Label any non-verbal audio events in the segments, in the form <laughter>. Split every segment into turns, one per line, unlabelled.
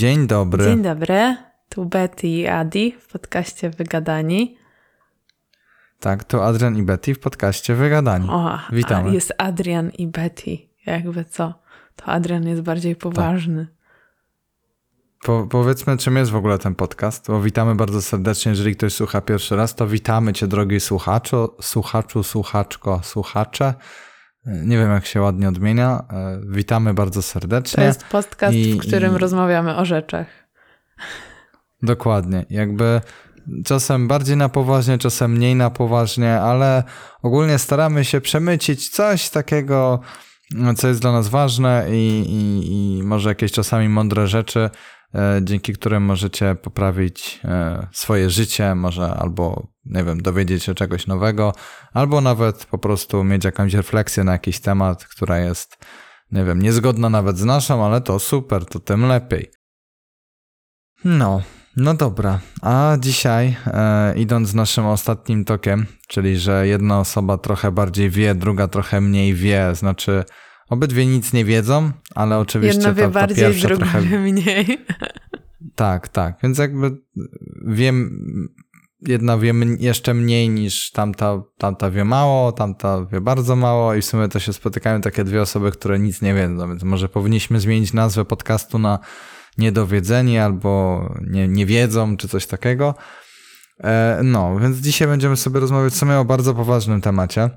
Dzień dobry.
Dzień dobry. Tu Betty i Adi w podcaście Wygadani.
Tak, to Adrian i Betty w podcaście Wygadani. O, Witamy.
jest Adrian i Betty. Jakby co? To Adrian jest bardziej poważny. Tak.
Po, powiedzmy, czym jest w ogóle ten podcast. Bo witamy bardzo serdecznie. Jeżeli ktoś słucha pierwszy raz, to witamy Cię, drogi słuchaczu, słuchaczu, słuchaczko, słuchacze. Nie wiem, jak się ładnie odmienia. E, witamy bardzo serdecznie. To
jest podcast, I, w którym i... rozmawiamy o rzeczach.
Dokładnie. Jakby czasem bardziej na poważnie, czasem mniej na poważnie, ale ogólnie staramy się przemycić coś takiego, co jest dla nas ważne i, i, i może jakieś czasami mądre rzeczy, dzięki którym możecie poprawić e, swoje życie, może albo, nie wiem, dowiedzieć się czegoś nowego, albo nawet po prostu mieć jakąś refleksję na jakiś temat, która jest, nie wiem, niezgodna nawet z naszą, ale to super, to tym lepiej. No, no dobra, a dzisiaj e, idąc naszym ostatnim tokiem, czyli że jedna osoba trochę bardziej wie, druga trochę mniej wie, znaczy Obydwie nic nie wiedzą, ale oczywiście
Jedna wie
ta, ta
bardziej,
pierwsza
druga
trochę...
wie mniej.
Tak, tak. Więc jakby wiem, jedna wie jeszcze mniej niż tamta, tamta wie mało, tamta wie bardzo mało i w sumie to się spotykają takie dwie osoby, które nic nie wiedzą, więc może powinniśmy zmienić nazwę podcastu na niedowiedzeni albo nie, nie wiedzą, czy coś takiego. E, no, więc dzisiaj będziemy sobie rozmawiać w sumie o bardzo poważnym temacie.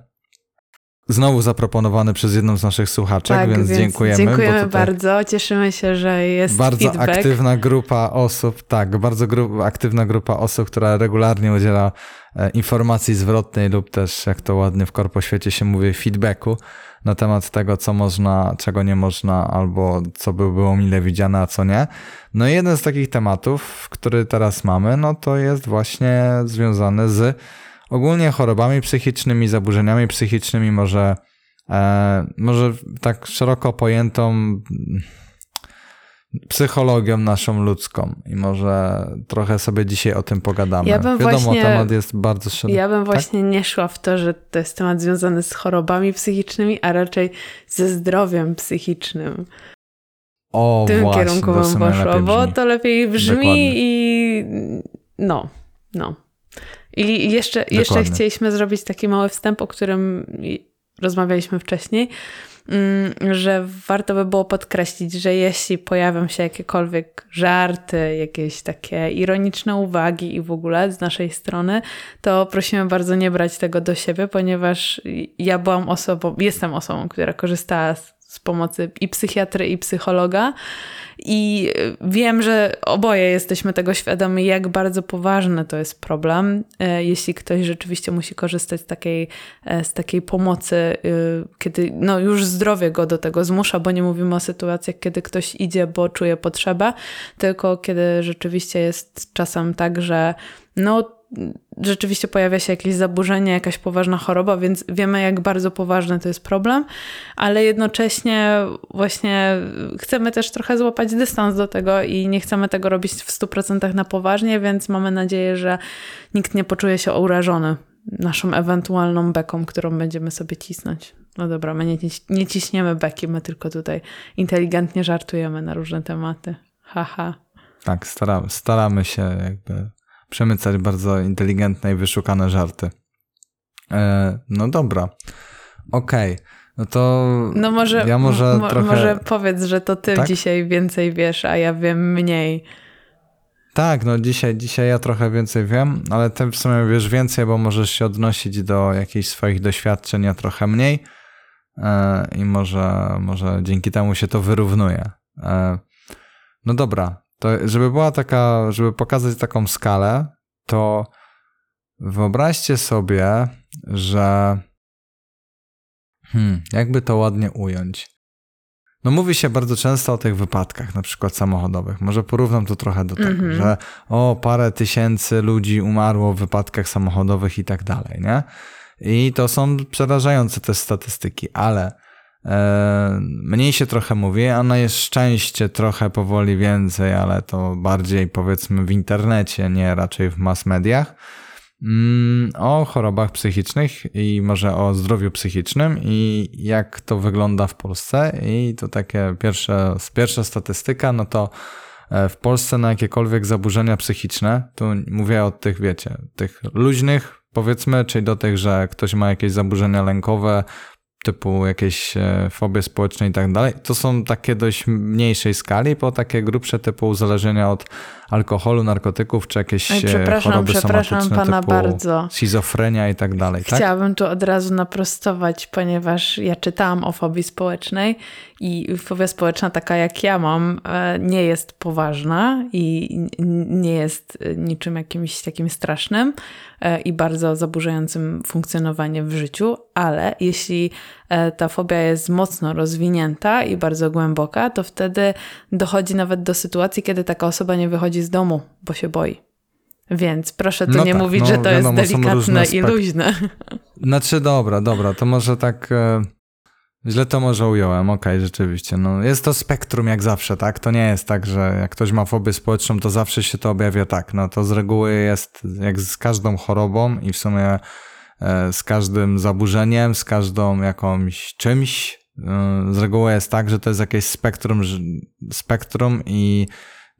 Znowu zaproponowany przez jedną z naszych słuchaczek, tak, więc, więc dziękujemy.
Dziękujemy bardzo, cieszymy się, że jest
Bardzo
feedback.
aktywna grupa osób, tak, bardzo gru aktywna grupa osób, która regularnie udziela e, informacji zwrotnej lub też, jak to ładnie w korpoświecie się mówi, feedbacku na temat tego, co można, czego nie można, albo co by było mile widziane, a co nie. No i jeden z takich tematów, który teraz mamy, no to jest właśnie związany z ogólnie chorobami psychicznymi, zaburzeniami psychicznymi, może, e, może tak szeroko pojętą psychologią naszą ludzką i może trochę sobie dzisiaj o tym pogadamy. Ja bym Wiadomo, właśnie, temat jest bardzo szeroki.
Ja bym tak? właśnie nie szła w to, że to jest temat związany z chorobami psychicznymi, a raczej ze zdrowiem psychicznym.
O,
tym
właśnie,
kierunku bym poszła, bo to lepiej brzmi Dokładnie. i no, no. I jeszcze, jeszcze chcieliśmy zrobić taki mały wstęp, o którym rozmawialiśmy wcześniej, mm, że warto by było podkreślić, że jeśli pojawią się jakiekolwiek żarty, jakieś takie ironiczne uwagi i w ogóle z naszej strony, to prosimy bardzo nie brać tego do siebie, ponieważ ja byłam osobą, jestem osobą, która korzystała z, z pomocy i psychiatry, i psychologa. I wiem, że oboje jesteśmy tego świadomi, jak bardzo poważny to jest problem, e, jeśli ktoś rzeczywiście musi korzystać z takiej, e, z takiej pomocy, e, kiedy no już zdrowie go do tego zmusza, bo nie mówimy o sytuacjach, kiedy ktoś idzie, bo czuje potrzebę, tylko kiedy rzeczywiście jest czasem tak, że no rzeczywiście pojawia się jakieś zaburzenie, jakaś poważna choroba, więc wiemy, jak bardzo poważny to jest problem, ale jednocześnie właśnie chcemy też trochę złapać dystans do tego i nie chcemy tego robić w 100% na poważnie, więc mamy nadzieję, że nikt nie poczuje się urażony naszą ewentualną beką, którą będziemy sobie cisnąć. No dobra, my nie, nie ciśniemy beki, my tylko tutaj inteligentnie żartujemy na różne tematy. Haha.
Tak, staramy, staramy się jakby przemycać bardzo inteligentne i wyszukane żarty. E, no dobra. Okej. Okay. No to
no może, ja może trochę... Może powiedz, że to ty tak? dzisiaj więcej wiesz, a ja wiem mniej.
Tak, no dzisiaj, dzisiaj ja trochę więcej wiem, ale ty w sumie wiesz więcej, bo możesz się odnosić do jakichś swoich doświadczeń, a trochę mniej e, i może, może dzięki temu się to wyrównuje. E, no dobra, to żeby była taka, żeby pokazać taką skalę, to wyobraźcie sobie, że hmm, jakby to ładnie ująć. No mówi się bardzo często o tych wypadkach, na przykład samochodowych. Może porównam to trochę do tego, mm -hmm. że o, parę tysięcy ludzi umarło w wypadkach samochodowych i tak dalej, nie? I to są przerażające te statystyki, ale mniej się trochę mówi, a na szczęście trochę powoli więcej, ale to bardziej powiedzmy w internecie, nie raczej w mass mediach. Mm, o chorobach psychicznych i może o zdrowiu psychicznym i jak to wygląda w Polsce. I to takie pierwsze, pierwsza statystyka, no to e, w Polsce na jakiekolwiek zaburzenia psychiczne, tu mówię o tych, wiecie, tych luźnych, powiedzmy, czyli do tych, że ktoś ma jakieś zaburzenia lękowe, typu jakieś e, fobie społeczne i tak dalej, to są takie dość mniejszej skali, bo takie grubsze typu uzależnienia od alkoholu, narkotyków, czy jakieś Oj, e, choroby somatyczne pana typu bardzo. schizofrenia i tak dalej.
Tak? Chciałabym tu od razu naprostować, ponieważ ja czytałam o fobii społecznej i fobia społeczna taka jak ja mam e, nie jest poważna i nie jest niczym jakimś takim strasznym i bardzo zaburzającym funkcjonowanie w życiu, ale jeśli ta fobia jest mocno rozwinięta i bardzo głęboka, to wtedy dochodzi nawet do sytuacji, kiedy taka osoba nie wychodzi z domu, bo się boi. Więc proszę tu no nie tak, mówić, no, że to wiadomo, jest delikatne i luźne.
Znaczy, dobra, dobra, to może tak. Źle to może ująłem, okej, okay, rzeczywiście. No, jest to spektrum jak zawsze, tak? To nie jest tak, że jak ktoś ma fobię społeczną, to zawsze się to objawia tak. No to z reguły jest jak z każdą chorobą i w sumie e, z każdym zaburzeniem, z każdą jakąś czymś. E, z reguły jest tak, że to jest jakieś spektrum, spektrum i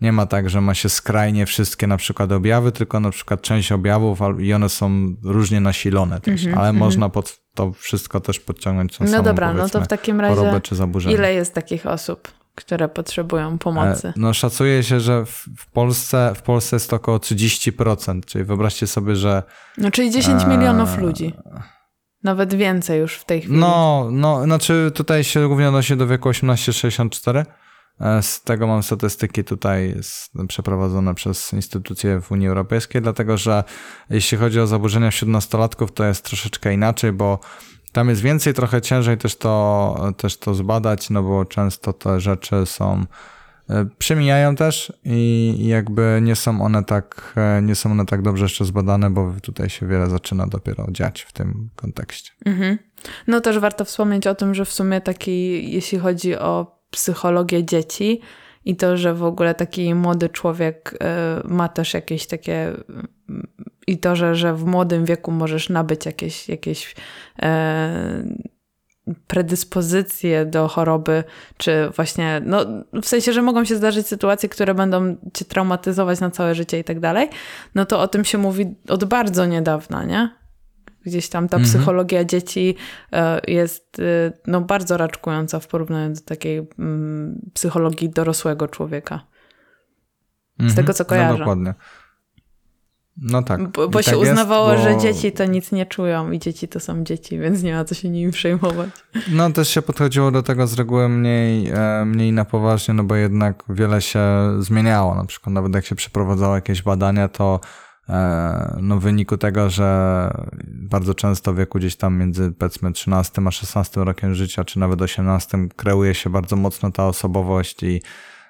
nie ma tak, że ma się skrajnie wszystkie na przykład objawy, tylko na przykład część objawów i one są różnie nasilone też, mm -hmm, ale mm -hmm. można pod to wszystko też podciągnąć tą
No
samą,
dobra, no to w takim razie ile jest takich osób, które potrzebują pomocy? E,
no szacuje się, że w, Polsce, w Polsce jest to około 30%, czyli wyobraźcie sobie, że...
No czyli 10 e... milionów ludzi. Nawet więcej już w tej chwili.
No, no, znaczy tutaj się głównie odnosi do wieku 18-64, E, z tego mam statystyki tutaj przeprowadzone przez instytucje w Unii Europejskiej, dlatego że jeśli chodzi o zaburzenia wśród nastolatków, to jest troszeczkę inaczej, bo tam jest więcej, trochę ciężej też to, też to zbadać, no bo często te rzeczy są e, przemijają też i jakby nie są one tak, e, nie są one tak dobrze jeszcze zbadane, bo tutaj się wiele zaczyna dopiero dziać w tym kontekście. Mhm.
No też warto wspomnieć o tym, że w sumie taki, jeśli chodzi o psychologię dzieci i to, że w ogóle taki młody człowiek y, ma też jakieś takie i to, że, że w młodym wieku możesz nabyć jakieś, jakieś e, predyspozycje do choroby, czy właśnie, no w sensie, że mogą się zdarzyć sytuacje, które będą cię traumatyzować na całe życie i tak dalej, no to o tym się mówi od bardzo niedawna, nie? Gdzieś tam ta mhm. psychologia dzieci e, jest e, no, bardzo raczkująca w porównaniu do takiej mm, psychologii dorosłego człowieka. Z mhm. tego, co kojarzę. No
dokładnie. No tak.
Bo, bo się tak uznawało, jest, bo... że dzieci to nic nie czują i dzieci to są dzieci, więc nie ma co się nimi przejmować.
No też się podchodziło do tego z reguły mniej, e, mniej na poważnie, no bo jednak wiele się zmieniało. Na przykład nawet jak się przeprowadzało jakieś badania, to no, w wyniku tego, że bardzo często w wieku gdzieś tam między powiedzmy 13 a 16 rokiem życia, czy nawet 18 kreuje się bardzo mocno ta osobowość i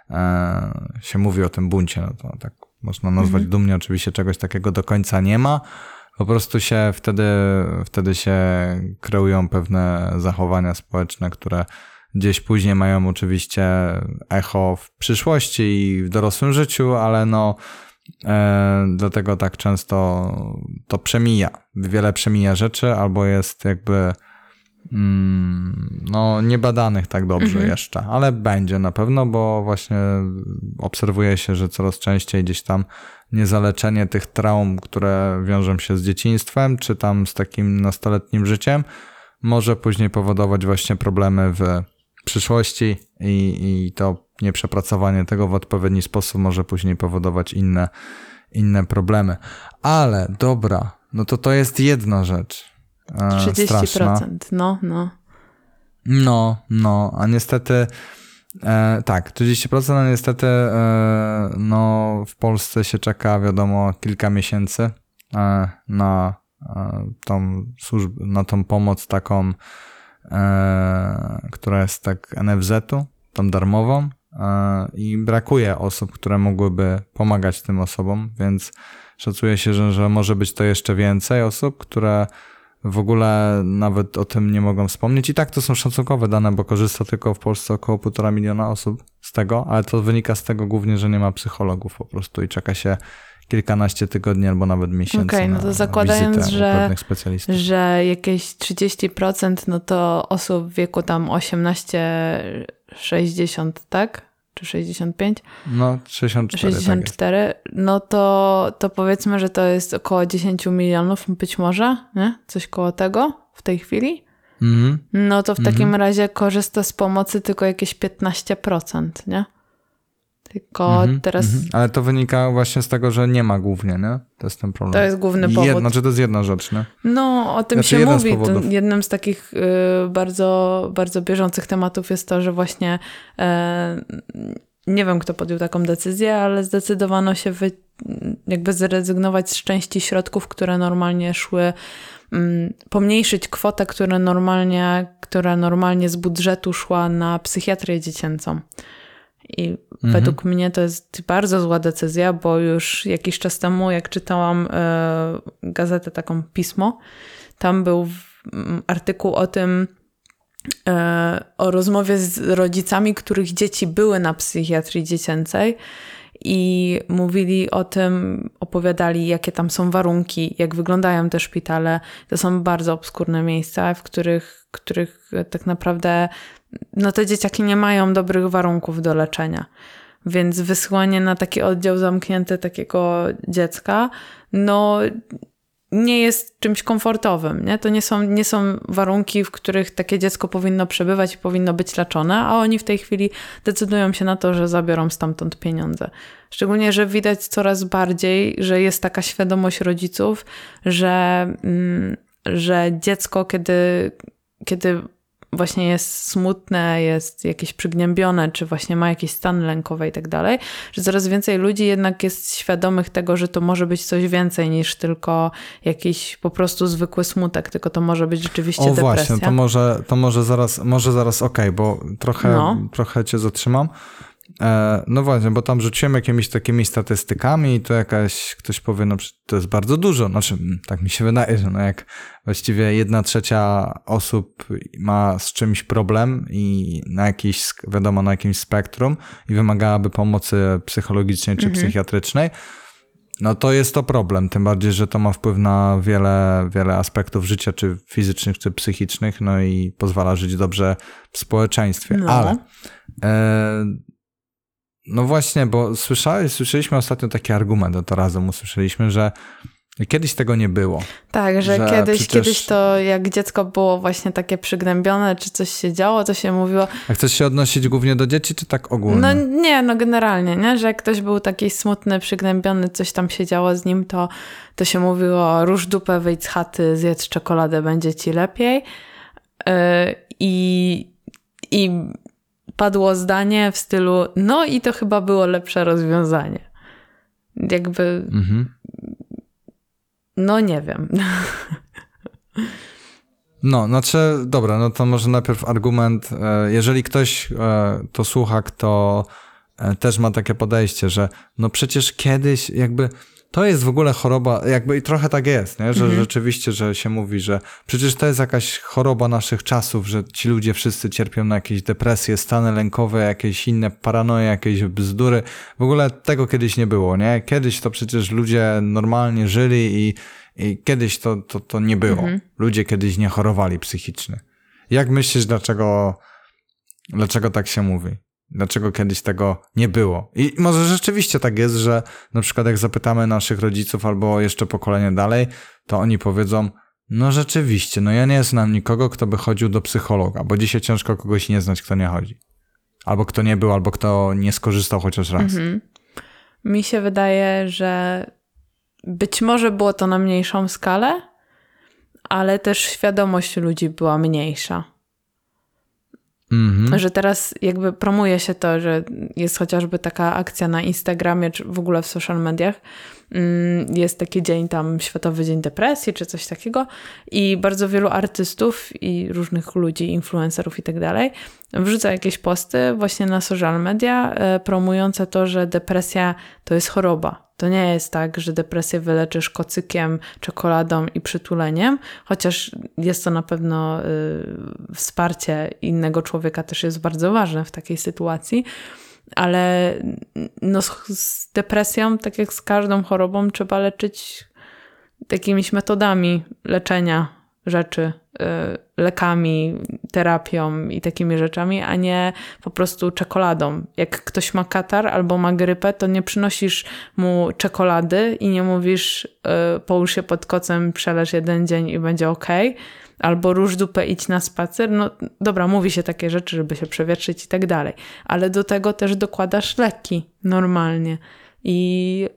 e, się mówi o tym buncie. No to tak można nazwać mhm. dumnie, oczywiście czegoś takiego do końca nie ma. Po prostu się wtedy, wtedy się kreują pewne zachowania społeczne, które gdzieś później mają oczywiście echo w przyszłości i w dorosłym życiu, ale no E, dlatego tak często to przemija. Wiele przemija rzeczy, albo jest jakby mm, no, niebadanych tak dobrze mhm. jeszcze, ale będzie na pewno, bo właśnie obserwuje się, że coraz częściej gdzieś tam niezaleczenie tych traum, które wiążą się z dzieciństwem, czy tam z takim nastoletnim życiem, może później powodować właśnie problemy w przyszłości i, i to nieprzepracowanie tego w odpowiedni sposób może później powodować inne, inne problemy. Ale dobra, no to to jest jedna rzecz.
E, 30%, straszna. no, no.
No, no, a niestety e, tak, 30%, a niestety e, no, w Polsce się czeka, wiadomo, kilka miesięcy e, na e, tą służbę, na tą pomoc taką, która jest tak NFZ-u, tą darmową, i brakuje osób, które mogłyby pomagać tym osobom, więc szacuje się, że, że może być to jeszcze więcej osób, które w ogóle nawet o tym nie mogą wspomnieć. I tak to są szacunkowe dane, bo korzysta tylko w Polsce około półtora miliona osób z tego, ale to wynika z tego głównie, że nie ma psychologów po prostu i czeka się kilkanaście tygodni albo nawet miesięcy. Okej, okay, no to zakładając, że,
że jakieś 30% no to osób w wieku tam 18-60, tak? Czy 65?
No, 64.
64, tak no to, to powiedzmy, że to jest około 10 milionów, być może, nie? Coś koło tego w tej chwili. Mm -hmm. No to w takim mm -hmm. razie korzysta z pomocy tylko jakieś 15%, nie? Tylko -hmm, teraz. -hmm.
Ale to wynika właśnie z tego, że nie ma głównie, nie? To jest ten problem.
To jest główny powód.
Jedna, znaczy to jest jedna rzecz, nie?
No, o tym znaczy się mówi. Z jednym z takich y, bardzo, bardzo bieżących tematów jest to, że właśnie y, nie wiem, kto podjął taką decyzję, ale zdecydowano się wy, jakby zrezygnować z części środków, które normalnie szły, mm, pomniejszyć kwotę, która normalnie, która normalnie z budżetu szła na psychiatrię dziecięcą. I mhm. według mnie to jest bardzo zła decyzja, bo już jakiś czas temu, jak czytałam e, gazetę, taką pismo, tam był artykuł o tym, e, o rozmowie z rodzicami, których dzieci były na psychiatrii dziecięcej i mówili o tym, opowiadali, jakie tam są warunki, jak wyglądają te szpitale. To są bardzo obskurne miejsca, w których, których tak naprawdę no te dzieciaki nie mają dobrych warunków do leczenia. Więc wysłanie na taki oddział zamknięty takiego dziecka, no nie jest czymś komfortowym. Nie? To nie są, nie są warunki, w których takie dziecko powinno przebywać i powinno być leczone, a oni w tej chwili decydują się na to, że zabiorą stamtąd pieniądze. Szczególnie, że widać coraz bardziej, że jest taka świadomość rodziców, że, mm, że dziecko, kiedy, kiedy właśnie jest smutne, jest jakieś przygnębione, czy właśnie ma jakiś stan lękowy i tak dalej, że coraz więcej ludzi jednak jest świadomych tego, że to może być coś więcej niż tylko jakiś po prostu zwykły smutek, tylko to może być rzeczywiście o, depresja. O właśnie,
to może, to może zaraz, może zaraz okej, okay, bo trochę, no. trochę cię zatrzymam. E, no właśnie, bo tam rzuciłem jakimiś takimi statystykami i to jakaś, ktoś powie, no to jest bardzo dużo. Znaczy, mm, tak mi się wydaje, że no jak właściwie jedna trzecia osób ma z czymś problem i na jakiś, wiadomo, na jakimś spektrum i wymagałaby pomocy psychologicznej czy mhm. psychiatrycznej, no to jest to problem, tym bardziej, że to ma wpływ na wiele, wiele aspektów życia, czy fizycznych, czy psychicznych, no i pozwala żyć dobrze w społeczeństwie. No. Ale e, no właśnie, bo słyszałeś, słyszeliśmy ostatnio taki argument, to razem usłyszeliśmy, że Kiedyś tego nie było.
Tak, że, że kiedyś, przecież... kiedyś to jak dziecko było właśnie takie przygnębione, czy coś się działo, to się mówiło...
A chcesz się odnosić głównie do dzieci, czy tak ogólnie?
No nie, no generalnie, nie? że jak ktoś był taki smutny, przygnębiony, coś tam się działo z nim, to, to się mówiło rusz dupę, wyjdź z chaty, zjedz czekoladę, będzie ci lepiej. Yy, I, I padło zdanie w stylu, no i to chyba było lepsze rozwiązanie. Jakby. Mhm. No nie wiem. <laughs>
No, znaczy, dobra, no to może najpierw argument. E, jeżeli ktoś e, to słucha, kto e, też ma takie podejście, że no przecież kiedyś jakby to jest w ogóle choroba, jakby i trochę tak jest, nie? że mhm. rzeczywiście, że się mówi, że przecież to jest jakaś choroba naszych czasów, że ci ludzie wszyscy cierpią na jakieś depresje, stany lękowe, jakieś inne paranoje, jakieś bzdury. W ogóle tego kiedyś nie było, nie? Kiedyś to przecież ludzie normalnie żyli i, i kiedyś to, to, to nie było. Mhm. Ludzie kiedyś nie chorowali psychicznie. Jak myślisz, dlaczego, dlaczego tak się mówi? Dlaczego kiedyś tego nie było? I może rzeczywiście tak jest, że na przykład jak zapytamy naszych rodziców albo jeszcze pokolenie dalej, to oni powiedzą, no rzeczywiście, no ja nie znam nikogo, kto by chodził do psychologa, bo dzisiaj ciężko kogoś nie znać, kto nie chodzi. Albo kto nie był, albo kto nie skorzystał chociaż raz. Mhm.
Mi się wydaje, że być może było to na mniejszą skalę, ale też świadomość ludzi była mniejsza. Mhm. Że teraz jakby promuje się to, że jest chociażby taka akcja na Instagramie, czy w ogóle w social mediach. Mm, jest taki dzień tam, Światowy Dzień Depresji, czy coś takiego. I bardzo wielu artystów i różnych ludzi, influencerów i tak dalej, wrzuca jakieś posty właśnie na social media e, promujące to, że depresja to jest choroba to nie jest tak, że depresję wyleczysz kocykiem, czekoladą i przytuleniem, chociaż jest to na pewno y, wsparcie innego człowieka też jest bardzo ważne w takiej sytuacji, ale no, z depresją, tak jak z każdą chorobą, trzeba leczyć jakimiś metodami leczenia rzeczy y, lekami, terapią i takimi rzeczami, a nie po prostu czekoladą. Jak ktoś ma katar albo ma grypę, to nie przynosisz mu czekolady i nie mówisz y, połóż się pod kocem, przeleż jeden dzień i będzie ok, albo róż dupę, idź na spacer. No dobra, mówi się takie rzeczy, żeby się przewietrzyć i tak dalej, ale do tego też dokładasz leki normalnie i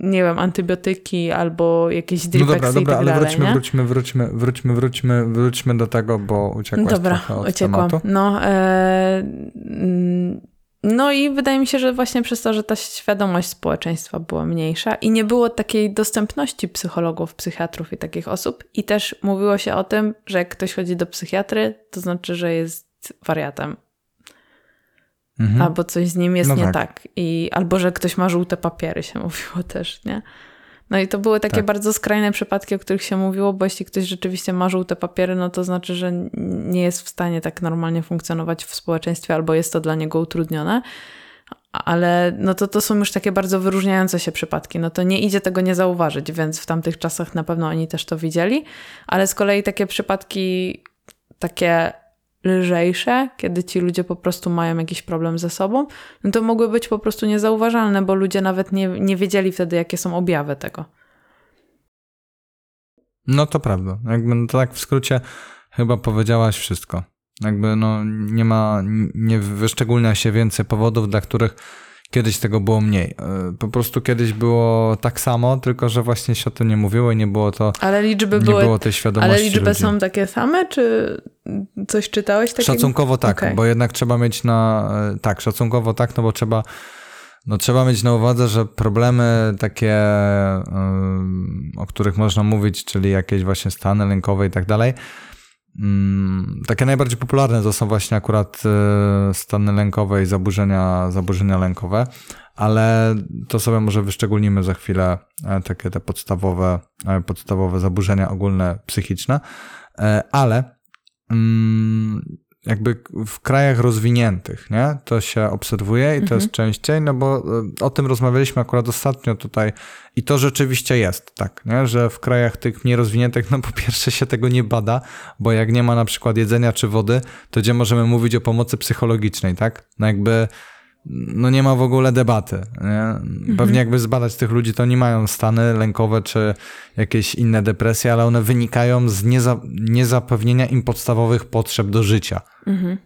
nie wiem, antybiotyki albo jakieś
No dobra, dobra,
tak
ale
dalej,
wróćmy,
nie?
wróćmy, wróćmy, wróćmy, wróćmy, wróćmy do tego, bo uciekłaś
Dobra,
trochę od
uciekłam.
tematu.
No, e, mm, no i wydaje mi się, że właśnie przez to, że ta świadomość społeczeństwa była mniejsza i nie było takiej dostępności psychologów, psychiatrów i takich osób. I też mówiło się o tym, że jak ktoś chodzi do psychiatry, to znaczy, że jest wariatem.
Mhm.
Albo coś z nim jest
No
nie
tak.
tak. I, albo że ktoś ma żółte papiery, się <laughs> mówiło też, nie? No i to były takie
Tak.
bardzo skrajne przypadki, o których się mówiło, bo jeśli ktoś rzeczywiście ma żółte papiery, no to znaczy, że nie jest w stanie tak normalnie funkcjonować w społeczeństwie, albo jest to dla niego utrudnione. Ale no to, to są już takie bardzo wyróżniające się przypadki. No to nie idzie tego nie zauważyć, więc w tamtych czasach na pewno oni też to widzieli. Ale z kolei takie przypadki, takie lżejsze, kiedy ci ludzie po prostu mają jakiś problem ze sobą, no to mogły być po prostu niezauważalne, bo ludzie nawet nie, nie wiedzieli wtedy, jakie są objawy tego.
No to prawda. Jakby no tak w skrócie chyba powiedziałaś wszystko. Jakby no nie ma, nie wyszczególnia się więcej powodów, dla których kiedyś tego było mniej. E, Po prostu kiedyś było tak samo, tylko że właśnie się o tym nie mówiło i nie było to,
Ale liczby
nie
były.
było tej świadomości
Ale liczby
ludzi.
są takie same, czy coś czytałeś takiego?
Szacunkowo tak,
Okej.
bo jednak trzeba mieć na. e, Tak, szacunkowo tak, no bo trzeba. No trzeba mieć na uwadze, że problemy takie, o których można mówić, czyli jakieś właśnie stany lękowe i tak dalej, takie najbardziej popularne to są właśnie akurat y, stany lękowe i zaburzenia, zaburzenia lękowe, ale to sobie może wyszczególnimy za chwilę e, takie te podstawowe, e, podstawowe zaburzenia ogólne psychiczne, E, ale mm, jakby w krajach rozwiniętych, nie? To się obserwuje i to jest częściej, no bo y, o tym rozmawialiśmy akurat ostatnio tutaj i to rzeczywiście jest, tak, nie? Że w krajach tych mniej rozwiniętych, no po pierwsze się tego nie bada, bo jak nie ma na przykład jedzenia czy wody, to gdzie możemy mówić o pomocy psychologicznej, tak? No jakby no nie ma w ogóle debaty. Nie? Pewnie jakby zbadać tych ludzi, to nie mają stany lękowe czy jakieś inne depresje, ale one wynikają z nieza, niezapewnienia im podstawowych potrzeb do życia,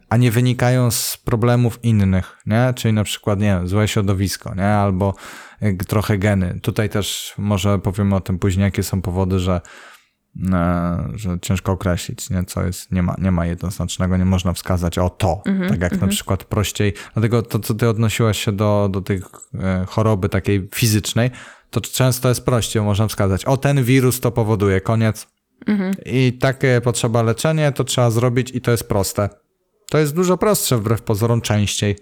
a nie wynikają z problemów innych, nie? czyli na przykład nie złe środowisko, nie? albo y, trochę geny. Tutaj też może powiemy o tym później, jakie są powody, że że ciężko określić, nie? co jest, nie ma, nie ma jednoznacznego, nie można wskazać o to, tak jak na przykład prościej, dlatego to, co ty odnosiłaś się do, do tych e, choroby takiej fizycznej, to często jest prościej, można wskazać, o ten wirus to powoduje, koniec. I takie potrzeba leczenie, to trzeba zrobić i to jest proste. To jest dużo prostsze wbrew pozorom częściej,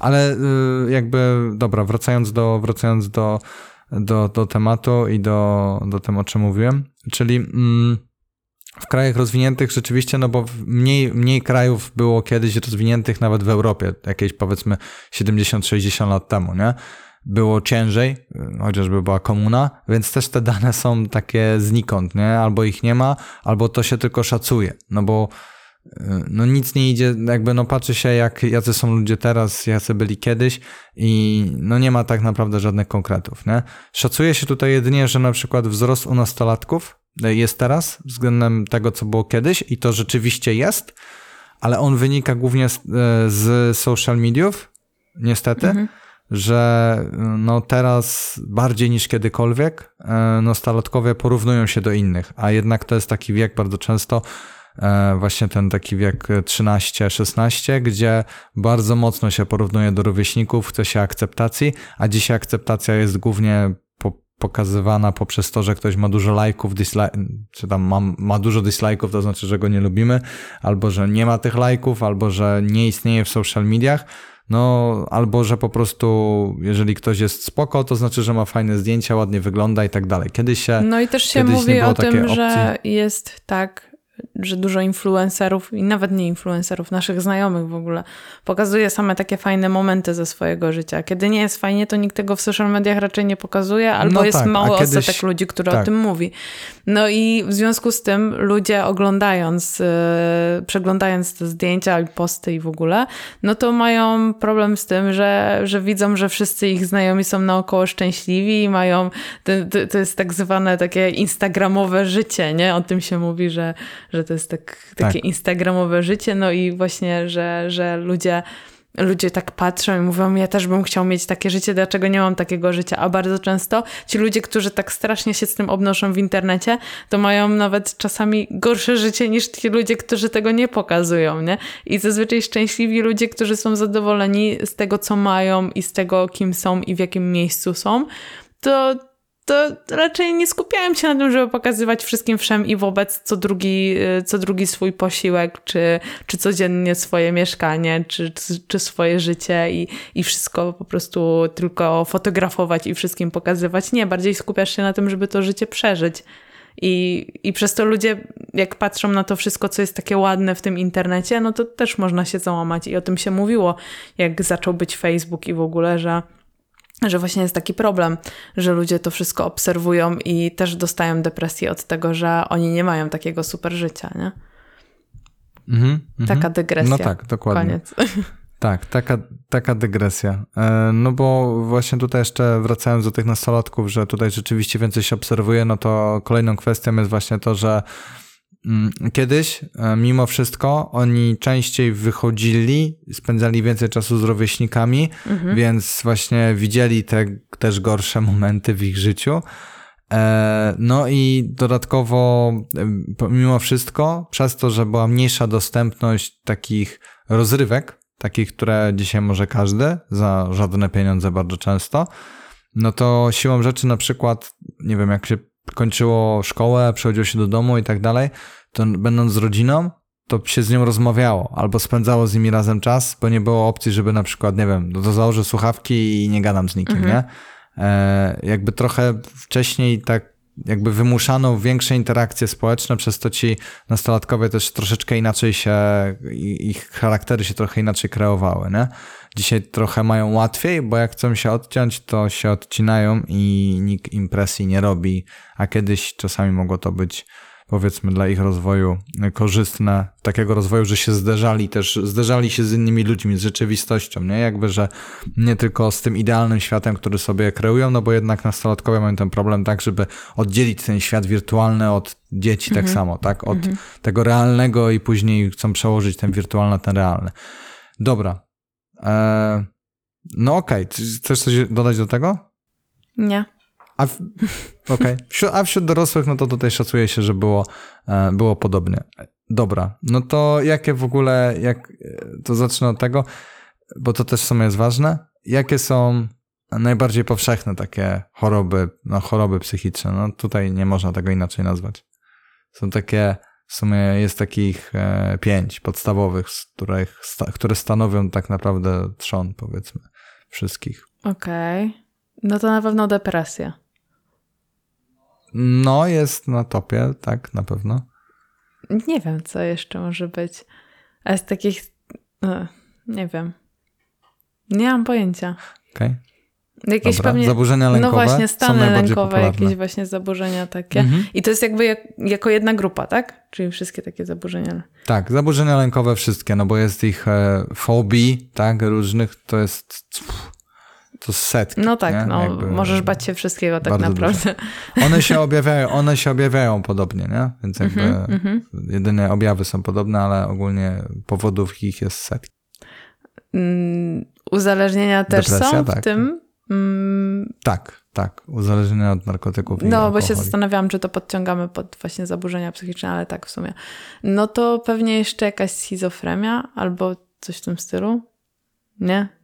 ale y, jakby, dobra, wracając do, wracając do, do, do tematu i do, do tym, o czym mówiłem, czyli mm, w krajach rozwiniętych rzeczywiście, no bo mniej, mniej krajów było kiedyś rozwiniętych nawet w Europie, jakieś powiedzmy 70-60 lat temu, nie? Było ciężej, y, chociażby była komuna, więc też te dane są takie znikąd, nie? Albo ich nie ma, albo to się tylko szacuje, no bo no nic nie idzie, jakby no patrzy się jak, jacy są ludzie teraz, jacy byli kiedyś i no nie ma tak naprawdę żadnych konkretów, nie? Szacuje się tutaj jedynie, że na przykład wzrost u nastolatków jest teraz względem tego, co było kiedyś i to rzeczywiście jest, ale on wynika głównie z, e, z social mediów, niestety, że y, no teraz bardziej niż kiedykolwiek e, nastolatkowie porównują się do innych, a jednak to jest taki wiek bardzo często e, właśnie ten taki wiek 13-16, gdzie bardzo mocno się porównuje do rówieśników, chce się akceptacji, a dzisiaj akceptacja jest głównie po, pokazywana poprzez to, że ktoś ma dużo lajków, czy tam ma, ma dużo dislajków, to znaczy, że go nie lubimy, albo że nie ma tych lajków, albo że nie istnieje w social mediach, no albo że po prostu jeżeli ktoś jest spoko, to znaczy, że ma fajne zdjęcia, ładnie wygląda i tak dalej. Kiedyś się...
No i też się mówi o tym, że jest tak, że dużo influencerów i nawet nie influencerów, naszych znajomych w ogóle, pokazuje same takie fajne momenty ze swojego życia. Kiedy nie jest fajnie, to nikt tego w social mediach raczej nie pokazuje, albo no jest tak, mały kiedyś... odsetek ludzi, który tak. o tym mówi. No i w związku z tym ludzie oglądając, yy, przeglądając te zdjęcia i posty i w ogóle, no to mają problem z tym, że, że widzą, że wszyscy ich znajomi są naokoło szczęśliwi i mają, to, to jest tak zwane takie instagramowe życie, nie? O tym się mówi, że, że to jest tak, takie tak. instagramowe życie, no i właśnie, że, że ludzie ludzie tak patrzą i mówią, ja też bym chciał mieć takie życie, dlaczego nie mam takiego życia? A bardzo często ci ludzie, którzy tak strasznie się z tym obnoszą w internecie, to mają nawet czasami gorsze życie niż ci ludzie, którzy tego nie pokazują, nie? I zazwyczaj szczęśliwi ludzie, którzy są zadowoleni z tego, co mają i z tego, kim są i w jakim miejscu są, to to raczej nie skupiałem się na tym, żeby pokazywać wszystkim wszem i wobec co drugi, y, co drugi swój posiłek, czy, czy codziennie swoje mieszkanie, czy, czy swoje życie i, i wszystko po prostu tylko fotografować i wszystkim pokazywać. Nie, bardziej skupiasz się na tym, żeby to życie przeżyć. I, I przez to ludzie, jak patrzą na to wszystko, co jest takie ładne w tym internecie, no to też można się załamać. I o tym się mówiło, jak zaczął być Facebook i w ogóle, że że właśnie jest taki problem, że ludzie to wszystko obserwują i też dostają depresję od tego, że oni nie mają takiego super życia, nie? Mm -hmm, taka dygresja.
No tak, dokładnie. Koniec. <laughs> Tak, taka, taka dygresja. E, no bo właśnie tutaj jeszcze wracając do tych nastolatków, że tutaj rzeczywiście więcej się obserwuje, no to kolejną kwestią jest właśnie to, że kiedyś, e, mimo wszystko, oni częściej wychodzili, spędzali więcej czasu z rówieśnikami, mhm. więc właśnie widzieli te też gorsze momenty w ich życiu. E, no i dodatkowo, mimo wszystko, przez to, że była mniejsza dostępność takich rozrywek, takich, które dzisiaj może każdy, za żadne pieniądze bardzo często, no to siłą rzeczy na przykład, nie wiem, jak się kończyło szkołę, przechodziło się do domu i tak dalej, to będąc z rodziną, to się z nią rozmawiało albo spędzało z nimi razem czas, bo nie było opcji, żeby na przykład, nie wiem, to założę słuchawki i nie gadam z nikim, mhm. nie? E, jakby trochę wcześniej tak jakby wymuszano większe interakcje społeczne, przez to ci nastolatkowie też troszeczkę inaczej się, ich charaktery się trochę inaczej kreowały, nie? Dzisiaj trochę mają łatwiej, bo jak chcą się odciąć, to się odcinają i nikt impresji nie robi, a kiedyś czasami mogło to być powiedzmy dla ich rozwoju korzystne, takiego rozwoju, że się zderzali też, zderzali się z innymi ludźmi, z rzeczywistością, nie? Jakby, że nie tylko z tym idealnym światem, który sobie kreują, no bo jednak nastolatkowie mają ten problem tak, żeby oddzielić ten świat wirtualny od dzieci tak mhm. tak samo, tak? Od mhm. tego realnego i później chcą przełożyć ten wirtualny na ten realny. Dobra. Eee, no okej, okay. chcesz coś dodać do tego?
Nie.
A, w, <laughs> okay. a wśród dorosłych, no to tutaj szacuje się, że było, e, było podobnie. Dobra, no to jakie w ogóle, jak, to zacznę od tego, bo to też w sumie jest ważne. Jakie są najbardziej powszechne takie choroby, no choroby psychiczne? No tutaj nie można tego inaczej nazwać. Są takie, w sumie jest takich e, pięć podstawowych, z których, które stanowią tak naprawdę trzon, powiedzmy, wszystkich.
Okej. Okay. No to na pewno depresja.
No, jest na topie, tak, na pewno.
Nie wiem, co jeszcze może być. A z takich. No, nie wiem. Nie mam pojęcia.
Okej. Okay.
Jakieś
Dobra. pewnie, zaburzenia lękowe.
No właśnie, stany lękowe, jakieś właśnie zaburzenia takie. Mhm. I to jest jakby jak, jako jedna grupa, tak? Czyli wszystkie takie zaburzenia.
Tak, zaburzenia lękowe wszystkie, no bo jest ich e, fobii, tak, różnych, to jest to setki.
No tak, nie? no, Jakby możesz bać się wszystkiego tak naprawdę.
Dużo. One się objawiają, one się objawiają podobnie, nie? Więc jakby mm -hmm. jedyne objawy są podobne, ale ogólnie powodów ich jest setki.
Mm, uzależnienia też Depresja, są w tak. tym?
Mm. Tak, tak. Uzależnienia od narkotyków.
No,
bo
się zastanawiałam, czy to podciągamy pod właśnie zaburzenia psychiczne, ale tak w sumie. No to pewnie jeszcze jakaś schizofrenia albo coś w tym stylu. Nie?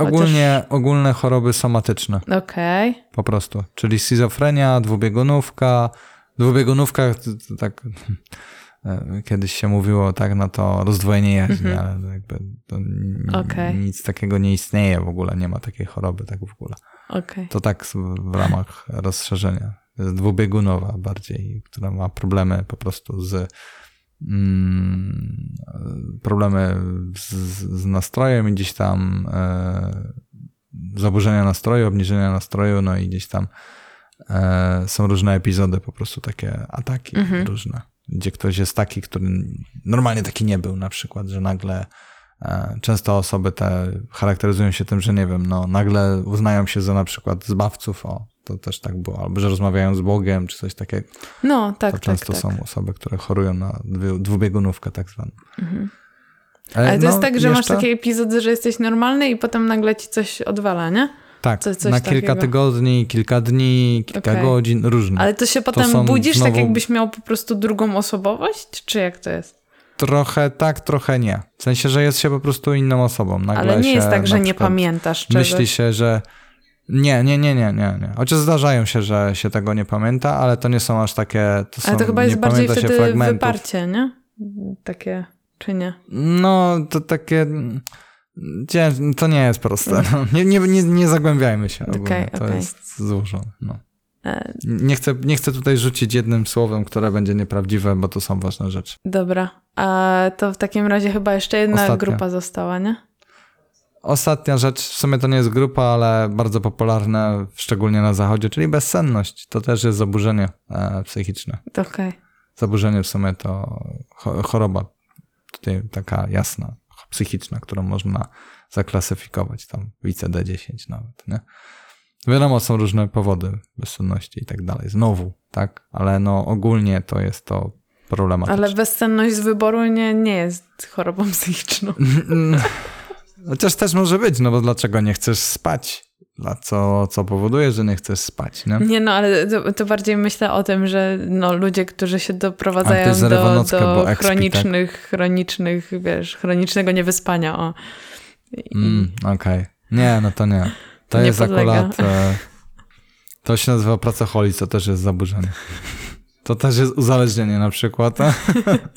Ogólnie, Chociaż... ogólne choroby somatyczne.
Okej. Okay.
Po prostu. Czyli schizofrenia, dwubiegunówka. Dwubiegunówka, tak <laughs> kiedyś się mówiło tak na to rozdwojenie jaźni, mm -hmm. ale jakby okay. nic takiego nie istnieje w ogóle, nie ma takiej choroby tak w ogóle.
Okay.
To tak w ramach rozszerzenia. Jest dwubiegunowa bardziej, która ma problemy po prostu z problemy z, z, nastrojem gdzieś tam e, zaburzenia nastroju, obniżenia nastroju, no i gdzieś tam e, są różne epizody, po prostu takie ataki mhm. różne, gdzie ktoś jest taki, który normalnie taki nie był na przykład, że nagle e, często osoby te charakteryzują się tym, że nie wiem, no nagle uznają się za na przykład zbawców, o, to też tak było, albo że rozmawiają z Bogiem, czy coś takiego.
No, tak,
to
tak,
często
tak.
są osoby, które chorują na dwubiegunówkę tak zwaną. Mhm.
Ale, to no, jest tak, że jeszcze... masz takie epizody, że jesteś normalny i potem nagle ci coś odwala, nie?
Tak, coś na kilka takiego. tygodni, kilka dni, kilka okay. godzin, różne.
Ale to się potem to budzisz znowu... tak, jakbyś miał po prostu drugą osobowość? Czy jak to jest?
Trochę tak, trochę nie. W sensie, że jest się po prostu inną osobą. Nagle
Ale nie jest tak, że nie pamiętasz czegoś.
Myśli się, że nie, nie, nie, nie, nie, nie. Chociaż zdarzają się, że się tego nie pamięta, ale to nie są aż takie. To są,
ale to chyba jest bardziej wtedy fragmentów. wyparcie, nie? Takie, czy nie?
No, to takie. To nie jest proste. No. Nie, nie, nie, nie zagłębiajmy się. Okay, to okay. jest złożone. No. E, nie chcę, nie chcę tutaj rzucić jednym słowem, które będzie nieprawdziwe, bo to są ważne rzeczy.
Dobra. A to w takim razie chyba jeszcze jedna Ostatnia. grupa została, nie?
Ostatnia rzecz, w sumie to nie jest grupa, ale bardzo popularna, szczególnie na zachodzie, czyli bezsenność. To też jest zaburzenie e, psychiczne.
Okay.
Zaburzenie w sumie to choroba, tutaj taka jasna, psychiczna, którą można zaklasyfikować, tam WCD-10 nawet, nie? Wiadomo, są różne powody bezsenności i tak dalej. Znowu, tak? Ale no ogólnie to jest to problematyczne.
Ale bezsenność z wyboru nie, nie jest chorobą psychiczną. <laughs>
Chociaż też może być, no bo dlaczego nie chcesz spać? Dla co, co powoduje, że nie chcesz spać, nie?
Nie, no ale to, to bardziej myślę o tym, że no, ludzie, którzy się doprowadzają do, do chronicznych, tak? chronicznych, wiesz, chronicznego niewyspania, o.
I... Mm, Okej. Okay. Nie, no to nie. To, to jest podlega. akurat... E, to się nazywa pracoholizm, to też jest zaburzenie. To też jest uzależnienie na przykład. <laughs>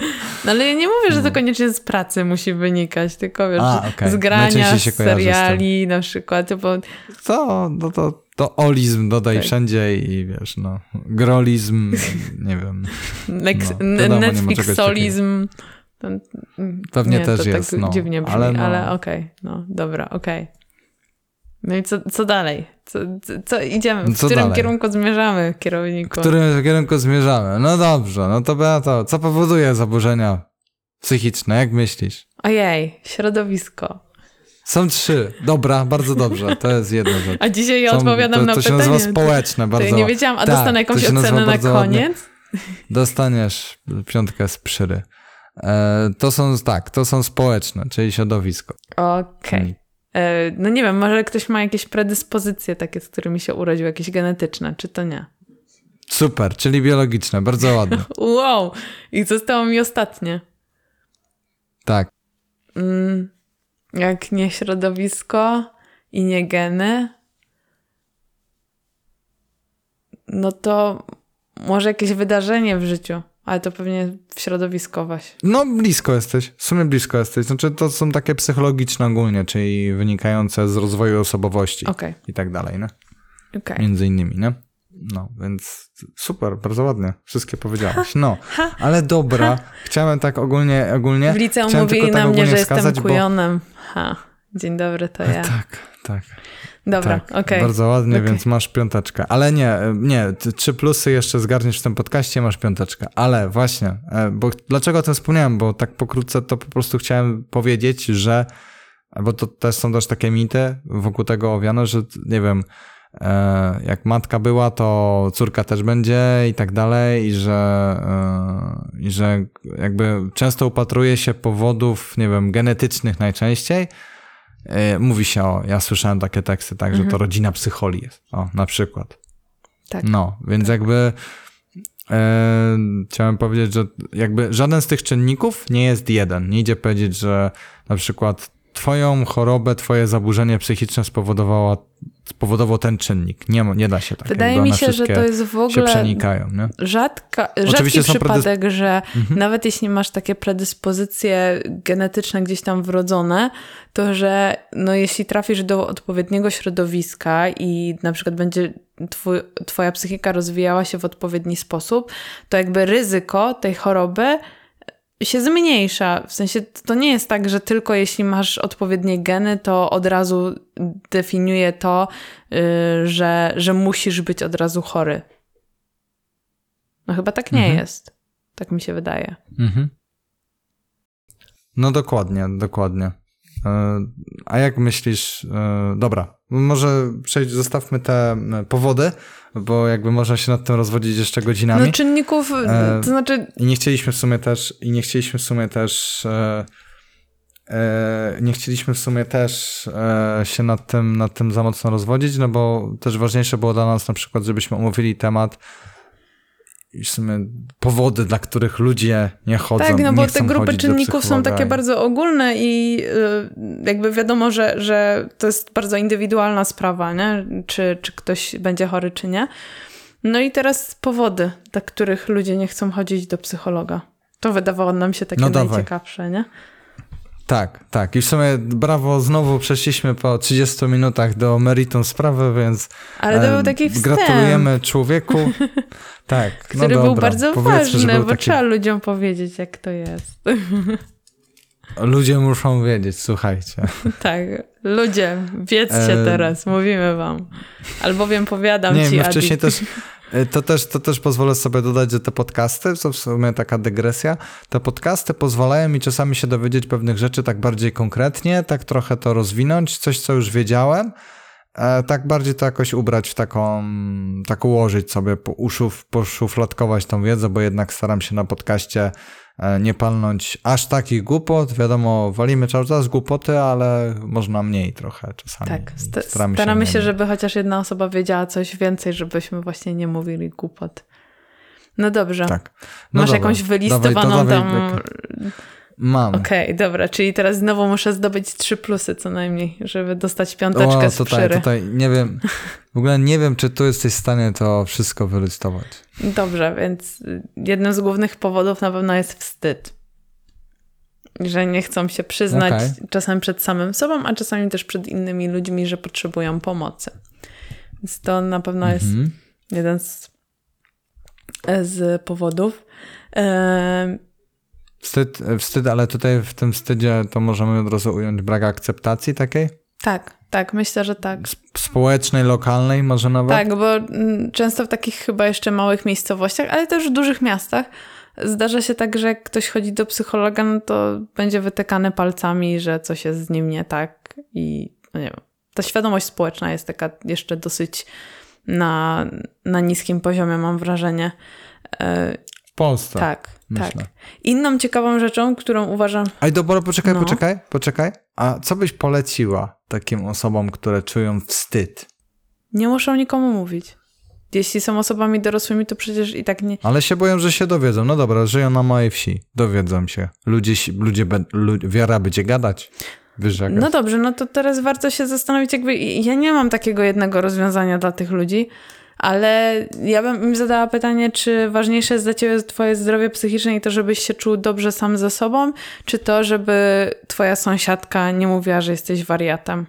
<laughs>
No ale ja nie mówię, że to no. koniecznie z pracy musi wynikać, tylko wiesz, A, okay. z grania, z seriali z na przykład. Bo...
To, no to, to olizm dodaj tak. wszędzie i wiesz, no, grolizm, nie wiem. <laughs>
No, Netflixolizm.
Pewnie nie, też to jest,
tak
no,
dziwnie brzmi, ale, no. ale okej, okay, no dobra, okej. Okay. No i co, co dalej? Co, co idziemy? W co którym dalej? kierunku zmierzamy, kierowniku?
W którym kierunku zmierzamy? No dobrze, no to Beato, co powoduje zaburzenia psychiczne, jak myślisz?
Ojej, środowisko.
Są trzy. Dobra, bardzo dobrze. To jest jedna rzecz.
A dzisiaj ja Są, odpowiadam
to,
na
to
pytanie.
To się nazywa społeczne bardzo. To
ja nie wiedziałam, a tak, dostanę jakąś ocenę na koniec?
Dostaniesz piątkę z przyry. E, to są, tak, to są społeczne, czyli środowisko.
Okej. Okay. E, no nie wiem, może ktoś ma jakieś predyspozycje takie, z którymi się urodził, jakieś genetyczne, czy to nie?
Super, czyli biologiczne, bardzo ładne. <laughs>
wow, i zostało mi ostatnie.
Tak.
Mm, jak nie środowisko i nie geny, no to może jakieś wydarzenie w życiu. Ale to pewnie w środowiskowaś.
No, blisko jesteś. W sumie blisko jesteś. Znaczy, to są takie psychologiczne ogólnie, czyli wynikające z rozwoju osobowości okay. i tak dalej, nie? Okay. Między innymi, nie? No, więc super, bardzo ładnie. Wszystkie powiedziałaś. No, ale dobra. <laughs> Chciałem tak ogólnie, ogólnie.
W liceum mówili tak na mnie, że jestem kujonem. Bo... Ha, dzień dobry, to <laughs> ja.
Tak, tak.
Dobra, tak, okej. Okay.
Bardzo ładnie, okay. więc masz piąteczkę. Ale nie, nie, trzy plusy jeszcze zgarniesz w tym podcaście, masz piąteczkę. Ale właśnie, e, bo dlaczego o tym wspomniałem? Bo tak pokrótce to po prostu chciałem powiedzieć, że, bo to też są też takie mity wokół tego owiane, że nie wiem, e, jak matka była, to córka też będzie i tak dalej, i że, e, i że jakby często upatruje się powodów, nie wiem, genetycznych najczęściej, E, mówi się o, ja słyszałem takie teksty, tak, mhm. że to mhm. rodzina psycholi jest, o, na przykład. Tak. No, więc tak. jakby e, chciałem powiedzieć, że jakby żaden z tych czynników nie jest jeden. Nie idzie powiedzieć, że na przykład twoją chorobę, twoje zaburzenie psychiczne spowodowała spowodował ten czynnik. Nie, nie da się tak.
Wydaje mi się, że to jest w ogóle
przenikają, nie?
Rzadka, rzadki przypadek, predys... że mhm. nawet jeśli masz takie predyspozycje genetyczne gdzieś tam wrodzone, to że no, jeśli trafisz do odpowiedniego środowiska i na przykład będzie twój, twoja psychika rozwijała się w odpowiedni sposób, to jakby ryzyko tej choroby się zmniejsza. W sensie to nie jest tak, że tylko jeśli masz odpowiednie geny, to od razu definiuje to, yy, że, że musisz być od razu chory. No chyba tak nie mhm. jest. Tak mi się wydaje. Mhm.
No dokładnie, dokładnie. E, a jak myślisz, e, dobra, może przejdź, zostawmy te e, powody, bo jakby można się nad tym rozwodzić jeszcze godzinami.
No czynników, to znaczy...
I nie chcieliśmy w sumie też, i nie chcieliśmy w sumie też, nie chcieliśmy w sumie też się nad tym, nad tym za mocno rozwodzić, no bo też ważniejsze było dla nas na przykład, żebyśmy omówili temat powody, dla których ludzie nie chodzą.
Tak, no
bo
te grupy czynników są takie bardzo ogólne i y, jakby wiadomo, że, że to jest bardzo indywidualna sprawa, nie? Czy, czy ktoś będzie chory, czy nie. No i teraz powody, dla których ludzie nie chcą chodzić do psychologa. To wydawało nam się takie no najciekawsze, nie?
Tak, tak. I w sumie brawo, znowu przeszliśmy po 30 minutach do meritum sprawy, więc.
Ale to był taki wstęp.
Gratulujemy człowieku. <laughs> Tak.
No Który dobra. był bardzo ważny, bo taki... trzeba ludziom powiedzieć, jak to jest. <laughs>
Ludzie muszą wiedzieć, słuchajcie. <laughs>
Tak, ludzie, wiedzcie e... teraz, mówimy wam. Albowiem powiadam
Nie,
ci,
my wcześniej też to też, to też pozwolę sobie dodać, że te podcasty, to w sumie taka dygresja, te podcasty pozwalają mi czasami się dowiedzieć pewnych rzeczy tak bardziej konkretnie, tak trochę to rozwinąć, coś co już wiedziałem, e, tak bardziej to jakoś ubrać w taką, tak ułożyć sobie, poszufladkować tą wiedzę, bo jednak staram się na podcaście E, nie palnąć aż takich głupot. Wiadomo, walimy cały czas głupoty, ale można mniej trochę czasami.
Tak, st staramy, staramy się, się, żeby chociaż jedna osoba wiedziała coś więcej, żebyśmy właśnie nie mówili głupot. No dobrze. Tak. No Masz dobra. jakąś wylistowaną dawaj, tam...
Mam.
Okej, okay, dobra, czyli teraz znowu muszę zdobyć trzy plusy co najmniej, żeby dostać piąteczkę o, z tutaj,
tutaj nie wiem, w ogóle nie wiem, czy tu jesteś w stanie to wszystko wylistować.
Dobrze, więc jednym z głównych powodów na pewno jest wstyd. Że nie chcą się przyznać okay. czasami przed samym sobą, a czasami też przed innymi ludźmi, że potrzebują pomocy. Więc to na pewno jest mm -hmm. jeden z, z powodów.
Wstyd, wstyd, ale tutaj w tym wstydzie to możemy od razu ująć brak akceptacji takiej?
Tak, tak, myślę, że tak.
Społecznej, lokalnej może nawet?
Tak, bo mm, często w takich chyba jeszcze małych miejscowościach, ale też w dużych miastach zdarza się tak, że jak ktoś chodzi do psychologa, no to będzie wytykany palcami, że coś jest z nim nie tak i no nie wiem. Ta świadomość społeczna jest taka jeszcze dosyć na, na niskim poziomie, mam wrażenie.
W Polsce.
Tak, myślę. tak. Inną ciekawą rzeczą, którą uważam.
Aj, dobra, poczekaj, no. poczekaj, poczekaj. A co byś poleciła takim osobom, które czują wstyd?
Nie muszą nikomu mówić. Jeśli są osobami dorosłymi, to przecież i tak nie.
Ale się boją, że się dowiedzą. No dobra, żyją na małej wsi. Dowiedzą się. Ludzie, ludzie, ludzie wiara będzie gadać. Wyżegać.
No dobrze, no to teraz warto się zastanowić, jakby ja nie mam takiego jednego rozwiązania dla tych ludzi. Ale ja bym im zadała pytanie, czy ważniejsze jest dla ciebie twoje zdrowie psychiczne i to, żebyś się czuł dobrze sam ze sobą, czy to, żeby twoja sąsiadka nie mówiła, że jesteś wariatem?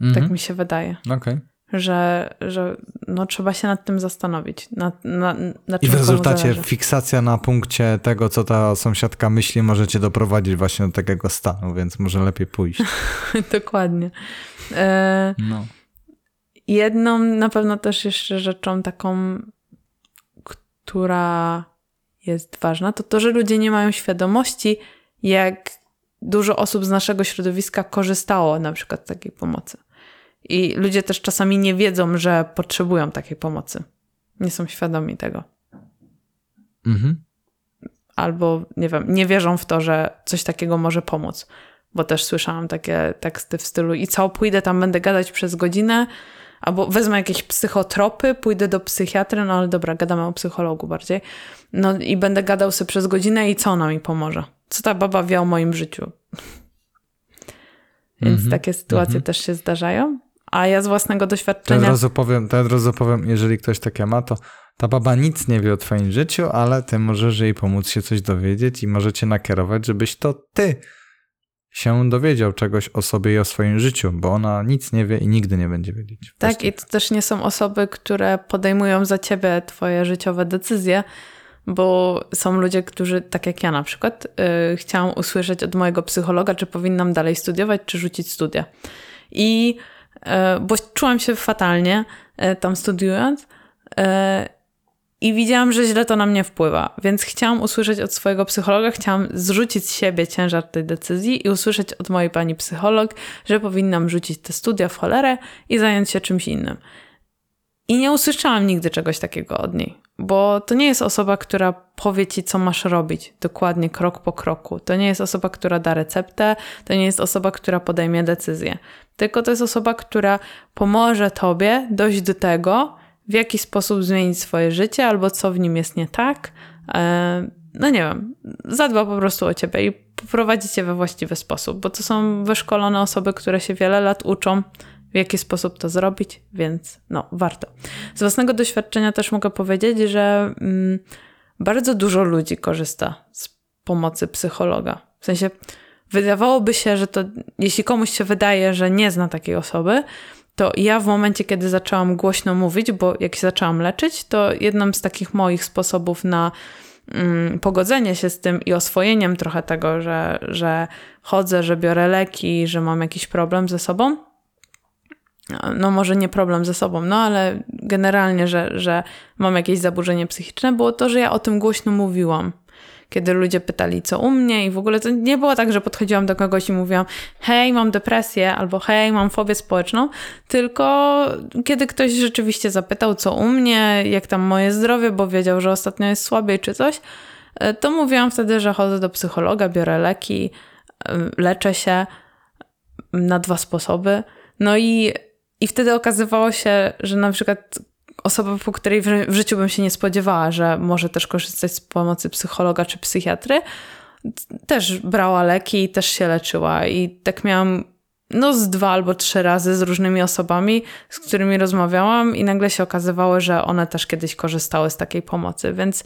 Mhm. Tak mi się wydaje.
Okay.
Że, że no, trzeba się nad tym zastanowić. Na, na, na
I w rezultacie fiksacja na punkcie tego, co ta sąsiadka myśli, może cię doprowadzić właśnie do takiego stanu, więc może lepiej pójść. <laughs>
Dokładnie. E... No. Jedną na pewno też jeszcze rzeczą taką, która jest ważna, to to, że ludzie nie mają świadomości, jak dużo osób z naszego środowiska korzystało na przykład z takiej pomocy. I ludzie też czasami nie wiedzą, że potrzebują takiej pomocy. Nie są świadomi tego. Mhm. Albo, nie wiem, nie wierzą w to, że coś takiego może pomóc. Bo też słyszałam takie teksty w stylu i co, pójdę tam, będę gadać przez godzinę, albo wezmę jakieś psychotropy, pójdę do psychiatry, no ale dobra, gadamy o psychologu bardziej. No i będę gadał sobie przez godzinę i co ona mi pomoże? Co ta baba wie o moim życiu? Więc mm -hmm, takie sytuacje mm -hmm. też się zdarzają. A ja z własnego doświadczenia.
Od razu powiem, razu powiem, jeżeli ktoś takie ma, to ta baba nic nie wie o twoim życiu, ale ty możesz jej pomóc się coś dowiedzieć i możecie nakierować, żebyś to ty się dowiedział czegoś o sobie i o swoim życiu, bo ona nic nie wie i nigdy nie będzie wiedzieć.
Tak, i to też nie są osoby, które podejmują za ciebie twoje życiowe decyzje, bo są ludzie, którzy, tak jak ja na przykład, yy, chciałam usłyszeć od mojego psychologa, czy powinnam dalej studiować, czy rzucić studia. I yy, bo czułam się fatalnie yy, tam studiując. I widziałam, że źle to na mnie wpływa, więc chciałam usłyszeć od swojego psychologa, chciałam zrzucić z siebie ciężar tej decyzji i usłyszeć od mojej pani psycholog, że powinnam rzucić te studia w cholerę i zająć się czymś innym. I nie usłyszałam nigdy czegoś takiego od niej, bo to nie jest osoba, która powie ci, co masz robić, dokładnie krok po kroku. To nie jest osoba, która da receptę, to nie jest osoba, która podejmie decyzję. Tylko to jest osoba, która pomoże tobie dojść do tego, w jaki sposób zmienić swoje życie albo co w nim jest nie tak. E, no nie wiem, zadba po prostu o ciebie i poprowadzi cię we właściwy sposób, bo to są wyszkolone osoby, które się wiele lat uczą, w jaki sposób to zrobić, więc no, warto. Z własnego doświadczenia też mogę powiedzieć, że mm, bardzo dużo ludzi korzysta z pomocy psychologa. W sensie, wydawałoby się, że to, jeśli komuś się wydaje, że nie zna takiej osoby, to ja w momencie, kiedy zaczęłam głośno mówić, bo jak się zaczęłam leczyć, to jednym z takich moich sposobów na mm, pogodzenie się z tym i oswojeniem trochę tego, że, że chodzę, że biorę leki, że mam jakiś problem ze sobą, no może nie problem ze sobą, no ale generalnie, że, że mam jakieś zaburzenie psychiczne, było to, że ja o tym głośno mówiłam kiedy ludzie pytali, co u mnie, i w ogóle to nie było tak, że podchodziłam do kogoś i mówiłam, hej, mam depresję, albo hej, mam fobię społeczną, tylko kiedy ktoś rzeczywiście zapytał, co u mnie, jak tam moje zdrowie, bo wiedział, że ostatnio jest słabiej czy coś, e, to mówiłam wtedy, że chodzę do psychologa, biorę leki, e, leczę się na dwa sposoby. No i, i wtedy okazywało się, że na przykład osoba, po której w życiu bym się nie spodziewała, że może też korzystać z pomocy psychologa czy psychiatry, też brała leki i też się leczyła. I tak miałam no z dwa albo trzy razy z różnymi osobami, z którymi rozmawiałam i nagle się okazywało, że one też kiedyś korzystały z takiej pomocy, więc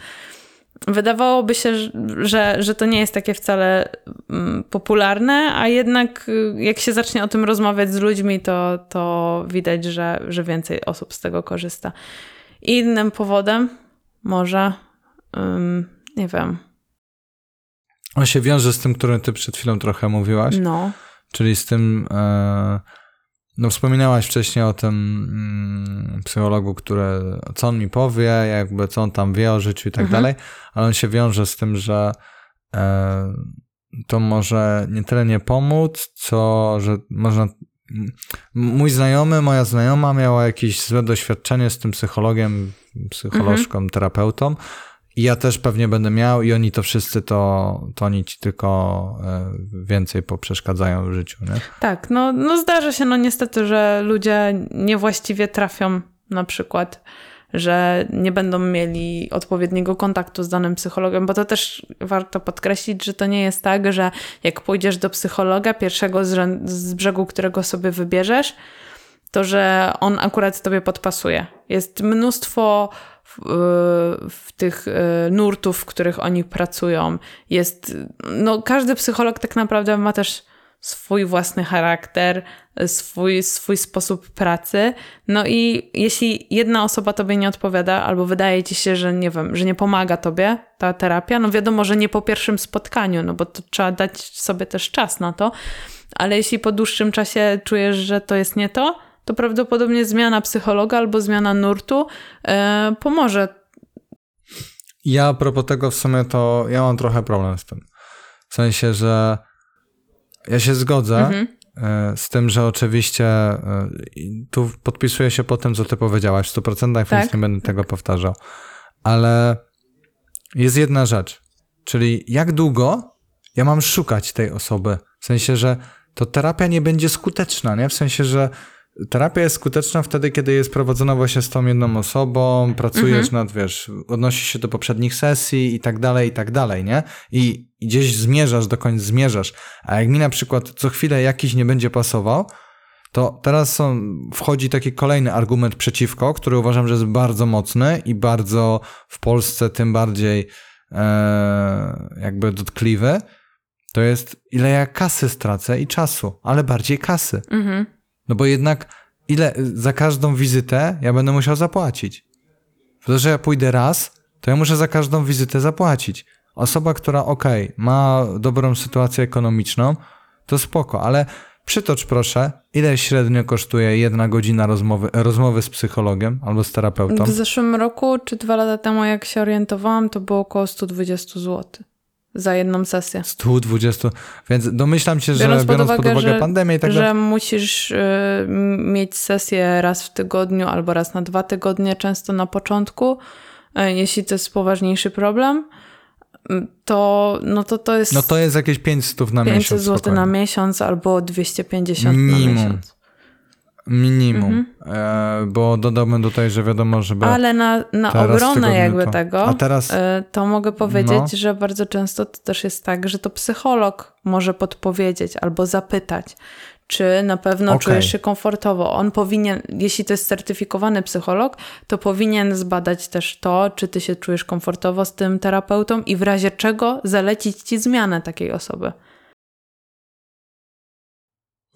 wydawałoby się, że, że to nie jest takie wcale mm, popularne, a jednak y, jak się zacznie o tym rozmawiać z ludźmi, to, to widać, że, że więcej osób z tego korzysta. Innym powodem może, um, nie wiem.
On się wiąże z tym, którym ty przed chwilą trochę mówiłaś.
No.
Czyli z tym. E no, wspominałaś wcześniej o tym mm, psychologu, który, co on mi powie, jakby co on tam wie o życiu i tak mhm. dalej, ale on się wiąże z tym, że e, to może nie tyle nie pomóc, co że można. Mój znajomy, moja znajoma miała jakieś złe doświadczenie z tym psychologiem, psycholożką, mhm. terapeutą i ja też pewnie będę miał i oni to wszyscy to, to oni ci tylko e, więcej poprzeszkadzają w życiu, nie?
Tak, no, no zdarza się no niestety, że ludzie niewłaściwie trafią na przykład, że nie będą mieli odpowiedniego kontaktu z danym psychologiem, bo to też warto podkreślić, że to nie jest tak, że jak pójdziesz do psychologa pierwszego z, z brzegu, którego sobie wybierzesz, to że on akurat tobie podpasuje. Jest mnóstwo w tych e, nurtów, w których oni pracują. Jest, no każdy psycholog tak naprawdę ma też swój własny charakter, swój, swój sposób pracy. No i jeśli jedna osoba tobie nie odpowiada, albo wydaje ci się, że nie wiem, że nie pomaga tobie ta terapia, no wiadomo, że nie po pierwszym spotkaniu, no bo to trzeba dać sobie też czas na to, ale jeśli po dłuższym czasie czujesz, że to jest nie to, to prawdopodobnie zmiana psychologa albo zmiana nurtu e, pomoże.
Ja a propos tego w sumie to ja mam trochę problem z tym. W sensie, że ja się zgodzę mhm. E, z tym, że oczywiście e, tu podpisuję się po tym, co ty powiedziałaś w 100%, tak. więc nie będę tego powtarzał. Ale jest jedna rzecz, czyli jak długo ja mam szukać tej osoby? W sensie, że to terapia nie będzie skuteczna, nie? W sensie, że Terapia jest skuteczna wtedy, kiedy jest prowadzona właśnie z tą jedną osobą, pracujesz mhm. nad, wiesz, odnosisz się do poprzednich sesji i tak dalej, i tak dalej, nie? I gdzieś zmierzasz, dokąd zmierzasz. A jak mi na przykład co chwilę jakiś nie będzie pasował, to teraz są, wchodzi taki kolejny argument przeciwko, który uważam, że jest bardzo mocny i bardzo w Polsce tym bardziej e, jakby dotkliwy. To jest ile ja kasy stracę i czasu, ale bardziej kasy. Mhm. No bo jednak ile za każdą wizytę ja będę musiał zapłacić. To, że ja pójdę raz, to ja muszę za każdą wizytę zapłacić. Osoba, która ok, ma dobrą sytuację ekonomiczną, to spoko, ale przytocz proszę, ile średnio kosztuje jedna godzina rozmowy, rozmowy z psychologiem albo z terapeutą?
W zeszłym roku czy dwa lata temu, jak się orientowałam, to było około 120 zł za jedną sesję.
120, więc domyślam się, że biorąc, biorąc pod uwagę, pod uwagę że, pandemię i tak
dalej. Że musisz y, mieć sesję raz w tygodniu albo raz na dwa tygodnie, często na początku, y, jeśli to jest poważniejszy problem to, no to to jest...
No to jest jakieś 500 na 500 miesiąc. 500
zł na miesiąc albo 250 Minimum. na miesiąc.
Minimum, mhm. e, bo dodałbym tutaj, że wiadomo, żeby.
Ale na, na obronę jakby to. tego, A teraz... E, to mogę powiedzieć, no. że bardzo często to też jest tak, że to psycholog może podpowiedzieć albo zapytać, czy na pewno okay. czujesz się komfortowo. On powinien, jeśli to jest certyfikowany psycholog, to powinien zbadać też to, czy ty się czujesz komfortowo z tym terapeutą i w razie czego zalecić ci zmianę takiej osoby.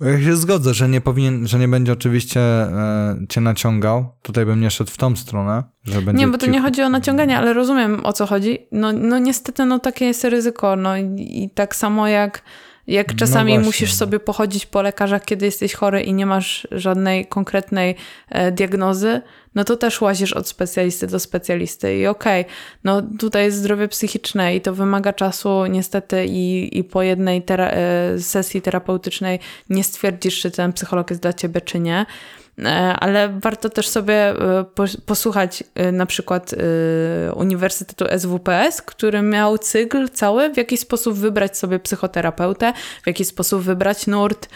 Ja się zgodzę, że nie powinien, że nie będzie oczywiście e, cię naciągał. Tutaj bym nie szedł w tą stronę, że będzie.
Nie, bo to nie chodzi o naciąganie, ale rozumiem o co chodzi. No, no niestety, no takie jest ryzyko. No i, i tak samo jak jak no czasami no musisz sobie pochodzić po lekarzach, kiedy jesteś chory i nie masz żadnej konkretnej e, diagnozy, no to też łazisz od specjalisty do specjalisty. I okej, okay, no tutaj jest zdrowie psychiczne i to wymaga czasu niestety i, i po jednej tera e, sesji terapeutycznej nie stwierdzisz, czy ten psycholog jest dla ciebie, czy nie. E, ale warto też sobie e, posłuchać e, na przykład Uniwersytetu SWPS, który miał cykl cały, w jaki sposób wybrać sobie psychoterapeutę, w jaki sposób wybrać nurt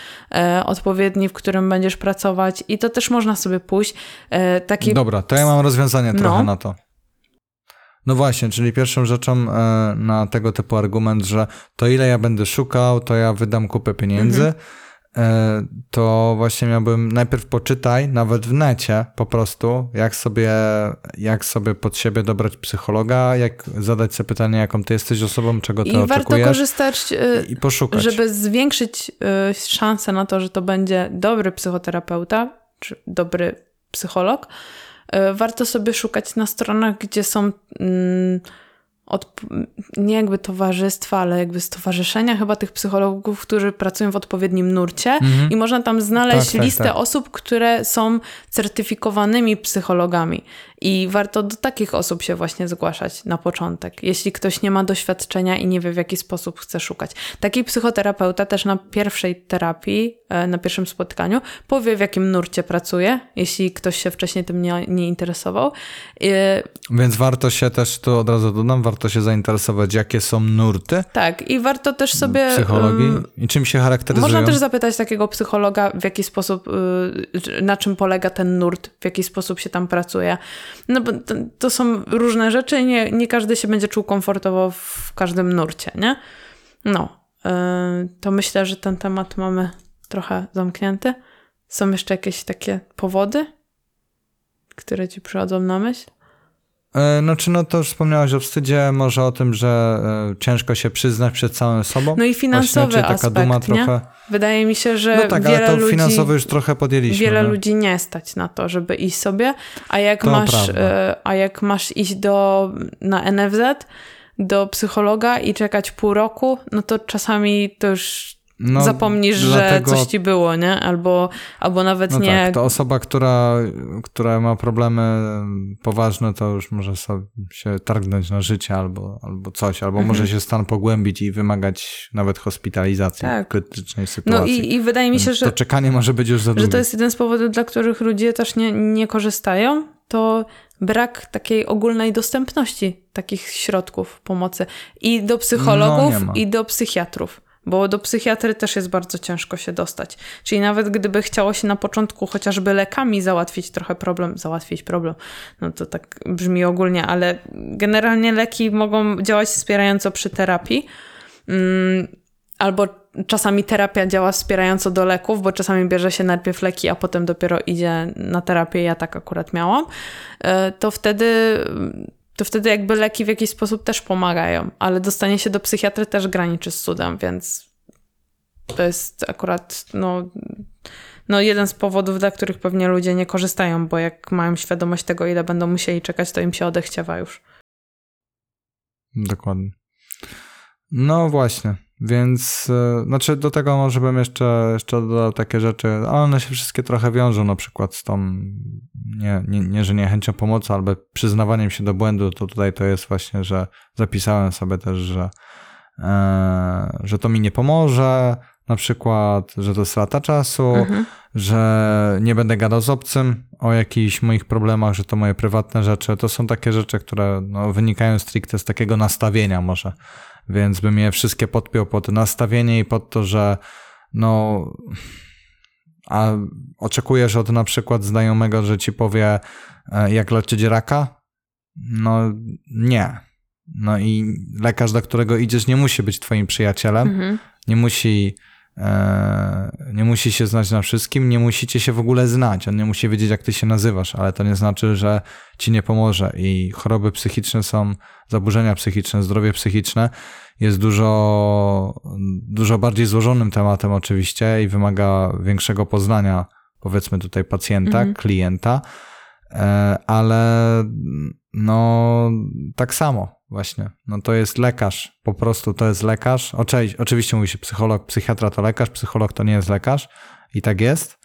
odpowiedni, w którym będziesz pracować i to też można sobie pójść.
Taki... Dobra, to ja mam rozwiązanie trochę no. na to. No właśnie, czyli pierwszą rzeczą na tego typu argument, że to ile ja będę szukał, to ja wydam kupę pieniędzy. Mhm to właśnie miałbym najpierw poczytaj, nawet w necie po prostu, jak sobie, jak sobie pod siebie dobrać psychologa, jak zadać sobie pytanie, jaką ty jesteś osobą, czego ty I oczekujesz. I warto
korzystać, e, i poszukać. żeby zwiększyć e, szansę na to, że to będzie dobry psychoterapeuta, czy dobry psycholog. Warto sobie szukać na stronach, gdzie są... Mm, od, nie jakby towarzystwa, ale jakby stowarzyszenia chyba tych psychologów, którzy pracują w odpowiednim nurcie mhm. i można tam znaleźć tak, tak, listę tak. osób, które są certyfikowanymi psychologami i warto do takich osób się właśnie zgłaszać na początek, jeśli ktoś nie ma doświadczenia i nie wie w jaki sposób chce szukać. Taki psychoterapeuta też na pierwszej terapii, e, na pierwszym spotkaniu powie w jakim nurcie pracuje, jeśli ktoś się wcześniej tym nie, nie interesował.
Więc warto się też, tu od razu dodam, warto się zainteresować, jakie są nurty.
Tak, i warto też sobie.
Psychologii i czym się charakteryzują.
Można też zapytać takiego psychologa, w jaki sposób, y, na czym polega ten nurt, w jaki sposób się tam pracuje. No bo to, są różne rzeczy i nie, nie każdy się będzie czuł komfortowo w każdym nurcie, nie? No, yy, to myślę, że ten temat mamy trochę zamknięty. Są jeszcze jakieś takie powody, które ci przychodzą na myśl?
E, no czy no to już wspomniałaś o wstydzie, może o tym, że e, ciężko się przyznać przed samym sobą.
No i finansowy Właśnie, taka aspekt, duma trochę. Wydaje mi się, że
No tak, wiele ale to ludzi, finansowo już trochę podjęliśmy.
Wiele nie? ludzi nie stać na to, żeby iść sobie, a jak, masz, e, a jak masz iść do, na NFZ, do psychologa i czekać pół roku, no to czasami to już no, zapomnisz, dlatego... że coś ci było, nie? Albo, albo nawet no nie. Tak,
to osoba, która, która ma problemy poważne, to już może sobie się targnąć na życie albo, albo coś, albo mhm. może się stan pogłębić i wymagać nawet hospitalizacji tak. w krytycznej sytuacji.
No i, i wydaje mi się, że.
To czekanie może być już za długie.
Że to jest jeden z powodów, dla których ludzie też nie, nie korzystają. To brak takiej ogólnej dostępności takich środków pomocy i do psychologów, no, i do psychiatrów bo do psychiatry też jest bardzo ciężko się dostać. Czyli nawet gdyby chciało się na początku chociażby lekami załatwić trochę problem, załatwić problem, no to tak brzmi ogólnie, ale generalnie leki mogą działać wspierająco przy terapii. Mm, albo czasami terapia działa wspierająco do leków, bo czasami bierze się najpierw leki, a potem dopiero idzie na terapię. Ja tak akurat miałam. E, to wtedy to wtedy jakby leki w jakiś sposób też pomagają, ale dostanie się do psychiatry też graniczy z cudem, więc to jest akurat no, no jeden z powodów, dla których pewnie ludzie nie korzystają, bo jak mają świadomość tego, ile będą musieli czekać, to im się odechciewa już.
Dokładnie. No właśnie, więc e, znaczy do tego może bym jeszcze, jeszcze dodał takie rzeczy, ale one się wszystkie trochę wiążą na przykład z tą, nie, nie, nie że niechęcią pomocy, albo przyznawaniem się do błędu, to tutaj to jest właśnie, że zapisałem sobie też, że, e, że to mi nie pomoże, na przykład, że to strata czasu, mhm. że nie będę gadał z obcym o jakichś moich problemach, że to moje prywatne rzeczy. To są takie rzeczy, które no, wynikają stricte z takiego nastawienia może. Więc bym je wszystkie podpiął pod nastawienie i pod to, że no a oczekujesz od na przykład znajomego, że ci powie e, jak leczyć raka? No nie. No i lekarz, do którego idziesz nie musi być twoim przyjacielem, mhm. nie musi nie musi się znać na wszystkim, nie musicie się w ogóle znać. On nie musi wiedzieć, jak ty się nazywasz, ale to nie znaczy, że ci nie pomoże. I choroby psychiczne są, zaburzenia psychiczne, zdrowie psychiczne jest dużo, dużo bardziej złożonym tematem, oczywiście, i wymaga większego poznania, powiedzmy tutaj, pacjenta, mhm. klienta, e, ale no, tak samo Właśnie, no to jest lekarz, po prostu to jest lekarz. Oczywiście, oczywiście mówi się psycholog, psychiatra to lekarz, psycholog to nie jest lekarz. I tak jest,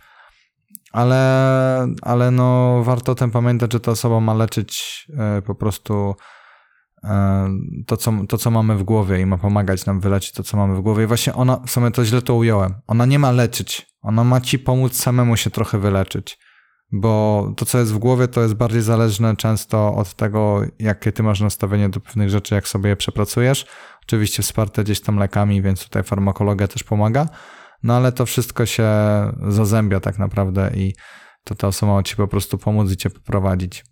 ale, ale no warto o tym pamiętać, że ta osoba ma leczyć e, po prostu e, to co, to, co mamy w głowie i ma pomagać nam wyleczyć to, co mamy w głowie. I właśnie ona, w sumie to źle to ująłem, ona nie ma leczyć, ona ma ci pomóc samemu się trochę wyleczyć bo to, co jest w głowie, to jest bardziej zależne często od tego, jakie ty masz nastawienie do pewnych rzeczy, jak sobie je przepracujesz. Oczywiście wsparte gdzieś tam lekami, więc tutaj farmakologia też pomaga, no ale to wszystko się zazębia tak naprawdę i to ta osoba ma ci po prostu pomóc i cię poprowadzić.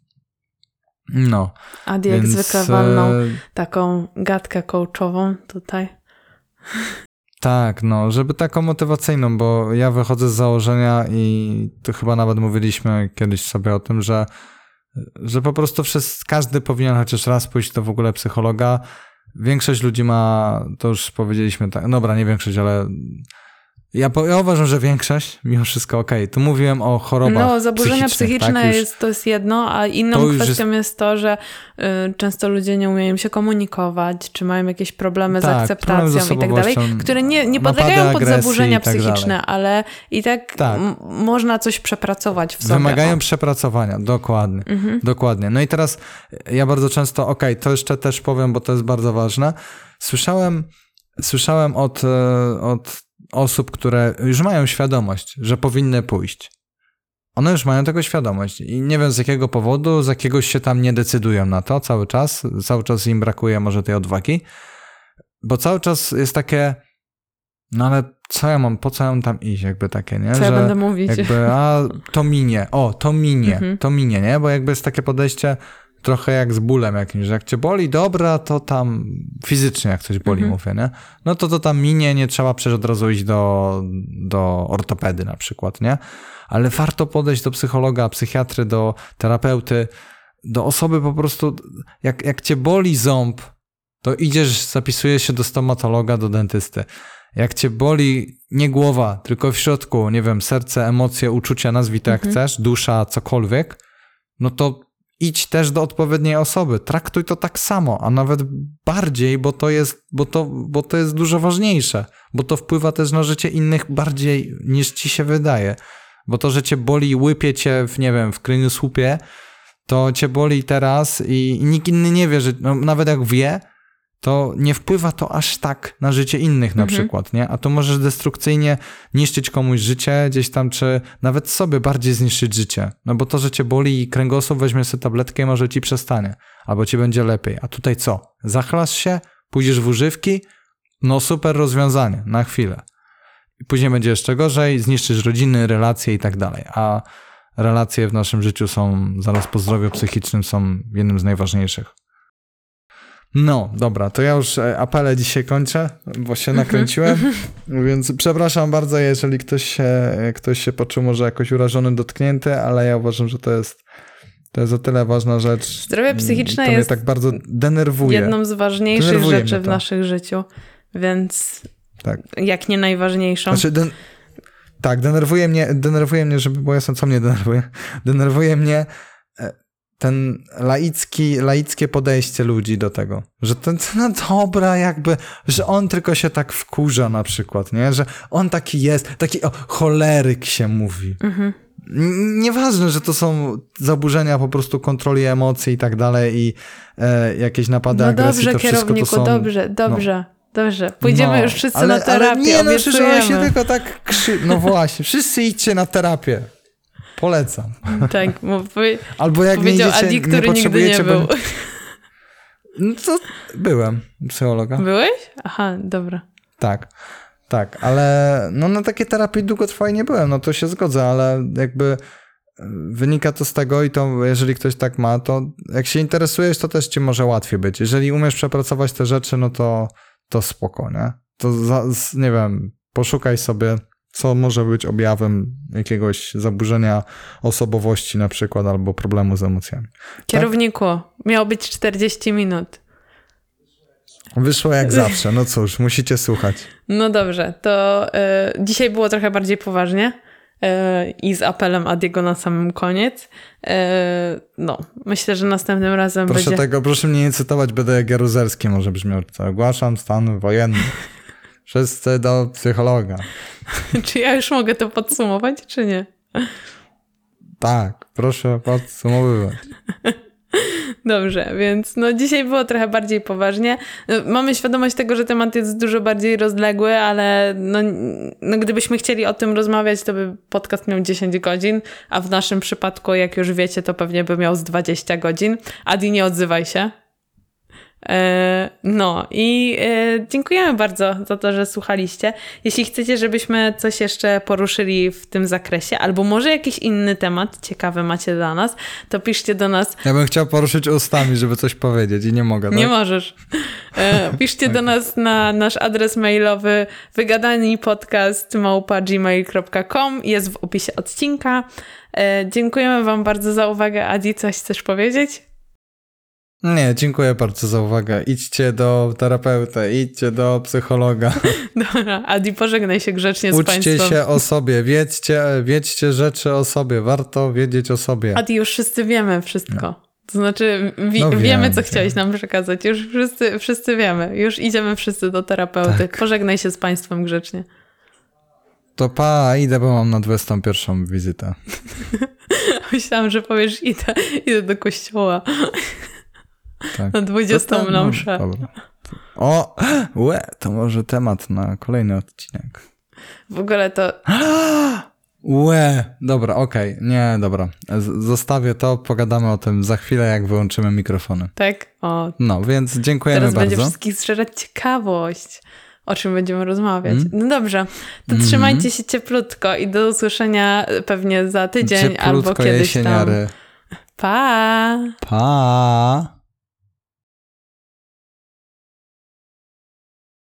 No.
Adi jak zwykle walną e, taką gadkę coachową tutaj.
Tak, no, żeby taką motywacyjną, bo ja wychodzę z założenia i to chyba nawet mówiliśmy kiedyś sobie o tym, że, że po prostu wszyscy, każdy powinien chociaż raz pójść do w ogóle psychologa. Większość ludzi ma, to już powiedzieliśmy, tak, dobra, nie większość, ale ja, ja uważam, że większość, mimo wszystko okej. Okay. Tu mówiłem o chorobach
No, zaburzenia psychiczne tak? jest, to jest jedno, a inną kwestią jest... jest... to, że y, często ludzie nie umieją się komunikować, czy mają jakieś problemy tak, z akceptacją i tak dalej, które nie, nie podlegają pod zaburzenia tak psychiczne, ale i tak, tak. można coś przepracować w sobie.
Wymagają przepracowania, dokładnie. Mhm. Dokładnie. No i teraz ja bardzo często, okej, okay, to jeszcze też powiem, bo to jest bardzo ważne. Słyszałem, słyszałem od, e, od osób, które już mają świadomość, że powinny pójść. One już mają tego świadomość i nie wiem z jakiego powodu, z jakiegoś się tam nie decydują na to cały czas, cały czas im brakuje może tej odwagi, bo cały czas jest takie, no ale co ja mam, po co ja mam tam iść, jakby takie, nie?
Co
Że
ja będę mówić?
Jakby, a to minie, o, to minie, mhm. to minie, nie? Bo jakby jest takie podejście, trochę jak z bólem jakimś, że jak cię boli, dobra, to tam fizycznie jak coś boli, mhm. mówię, nie? No to to tam minie, nie trzeba przecież od razu iść do, do ortopedy na przykład, nie? Ale warto podejść do psychologa, psychiatry, do terapeuty, do osoby po prostu, jak, jak cię boli ząb, to idziesz, zapisujesz się do stomatologa, do dentysty. Jak cię boli nie głowa, tylko w środku, nie wiem, serce, emocje, uczucia, nazwij to jak mhm. chcesz, dusza, cokolwiek, no to idź też do odpowiedniej osoby, traktuj to tak samo, a nawet bardziej, bo to jest, bo to, bo to jest dużo ważniejsze, bo to wpływa też na życie innych bardziej niż ci się wydaje. Bo to, że cię boli, łypie cię w, nie wiem, w kręgosłupie, to cię boli teraz i, i nikt inny nie wie, że no, nawet jak wie, to nie wpływa to aż tak na życie innych na mhm. przykład, nie? A to możesz destrukcyjnie niszczyć komuś życie gdzieś tam, czy nawet sobie bardziej zniszczyć życie. No bo to, że cię boli i kręgosłup, weźmiesz sobie tabletkę i może ci przestanie. Albo ci będzie lepiej. A tutaj co? Zachlasz się? Pójdziesz w używki? No super rozwiązanie, na chwilę. I później będzie jeszcze gorzej, zniszczysz rodziny, relacje i tak dalej. A relacje w naszym życiu są, zaraz po zdrowiu psychicznym, są jednym z najważniejszych. No, dobra, to ja już e, apele dzisiaj kończę, bo się mhm. nakręciłem, <laughs> więc przepraszam bardzo, jeżeli ktoś się, ktoś się poczuł może jakoś urażony, dotknięty, ale ja uważam, że to jest, to jest o tyle ważna rzecz.
Zdrowie psychiczne to jest
tak bardzo denerwuje.
jedną z ważniejszych denerwuje rzeczy w naszych życiu, więc tak. jak nie najważniejszą. Znaczy, den
tak, denerwuje mnie, denerwuje mnie, żeby było jasne, co mnie denerwuje. <laughs> Denerwuje mnie ten laicki, laickie podejście ludzi do tego, że to, no dobra jakby, że on tylko się tak wkurza na przykład, nie, że on taki jest, taki o, choleryk się mówi. Mhm. Nieważne, że to są zaburzenia po prostu kontroli emocji i tak dalej i e, jakieś napady
no
agresji,
dobrze,
to wszystko to są...
dobrze, dobrze. No. Dobrze, pójdziemy no, już wszyscy ale, na terapię, ale
nie,
no przecież
on się tylko tak krzy... No właśnie, wszyscy idźcie na terapię. Polecam.
Tak, bo <laughs>
Albo jak powiedział nie idziecie,
Adi, który nigdy nie był. <laughs>
No to byłem psychologa.
Byłeś? Aha, dobra.
Tak, tak, ale no na takiej terapii długotrwałej nie byłem, no to się zgodzę, ale jakby e, wynika to z tego i to jeżeli ktoś tak ma, to jak się interesujesz, to też ci może łatwiej być. Jeżeli umiesz przepracować te rzeczy, no to, to spoko, nie? To za, nie wiem, poszukaj sobie co może być objawem jakiegoś zaburzenia osobowości na przykład albo problemu z emocjami.
Tak? Kierowniku, tak? miało być 40 minut.
Wyszło jak zawsze, no cóż, musicie słuchać.
No dobrze, to y, dzisiaj było trochę bardziej poważnie y, i z apelem Adiego na samym koniec. Y, no, myślę, że następnym razem
proszę
będzie...
Tego, proszę mnie nie cytować, będę jak Jaruzelski może brzmiał. Ogłaszam stan wojenny. Wszyscy do psychologa. <laughs>
czy ja już mogę to podsumować, czy nie?
Tak, proszę podsumowywać. <laughs>
Dobrze, więc no dzisiaj było trochę bardziej poważnie. No, mamy świadomość tego, że temat jest dużo bardziej rozległy, ale no, no, gdybyśmy chcieli o tym rozmawiać, to by podcast miał 10 godzin, a w naszym przypadku, jak już wiecie, to pewnie by miał z 20 godzin. Adi, nie odzywaj się. E, no i e, dziękujemy bardzo za to, że słuchaliście. Jeśli chcecie, żebyśmy coś jeszcze poruszyli w tym zakresie, albo może jakiś inny temat ciekawy macie dla nas, to piszcie do nas.
Ja bym chciał poruszyć ustami, żeby coś powiedzieć i nie mogę. Tak?
Nie możesz. E, piszcie do <laughs> nas na nasz adres mailowy wygadani podcast gmail.com jest w opisie odcinka. Dziękujemy Wam bardzo za uwagę. Adi, coś chcesz powiedzieć?
Nie, dziękuję bardzo za uwagę. Idźcie do terapeuty, idźcie do psychologa. <laughs>
Dobra, Adi, pożegnaj się grzecznie z
Uczcie
państwem.
Uczcie się o sobie, wiedzcie, wiedzcie rzeczy o sobie, warto wiedzieć o sobie.
Adi, już wszyscy wiemy wszystko. No. To znaczy, wi no wiem, wiemy, co wiem. chciałeś nam przekazać. Już wszyscy, wszyscy wiemy. Już idziemy wszyscy do terapeuty. Tak. Pożegnaj się z państwem grzecznie.
To pa, idę, bo mam na 21 wizytę. <laughs>
Myślałam, że powiesz, idę, idę do kościoła. Tak. Na 20 to, na mszę. Dobra.
O, <gasps> łe, to może temat na kolejny odcinek.
W ogóle to... <gasps>
Łe, dobra, okej, okay. nie, dobra. Zostawię to, pogadamy o tym za chwilę, jak wyłączymy mikrofony.
Tak? O.
No, więc dziękujemy
Teraz
bardzo.
Teraz będzie wszystkich zżerać ciekawość, o czym będziemy rozmawiać. Mm. No dobrze, to mm. trzymajcie się cieplutko i do usłyszenia pewnie za tydzień
cieplutko
albo kiedyś
jesieniary.
tam. Pa!
Pa!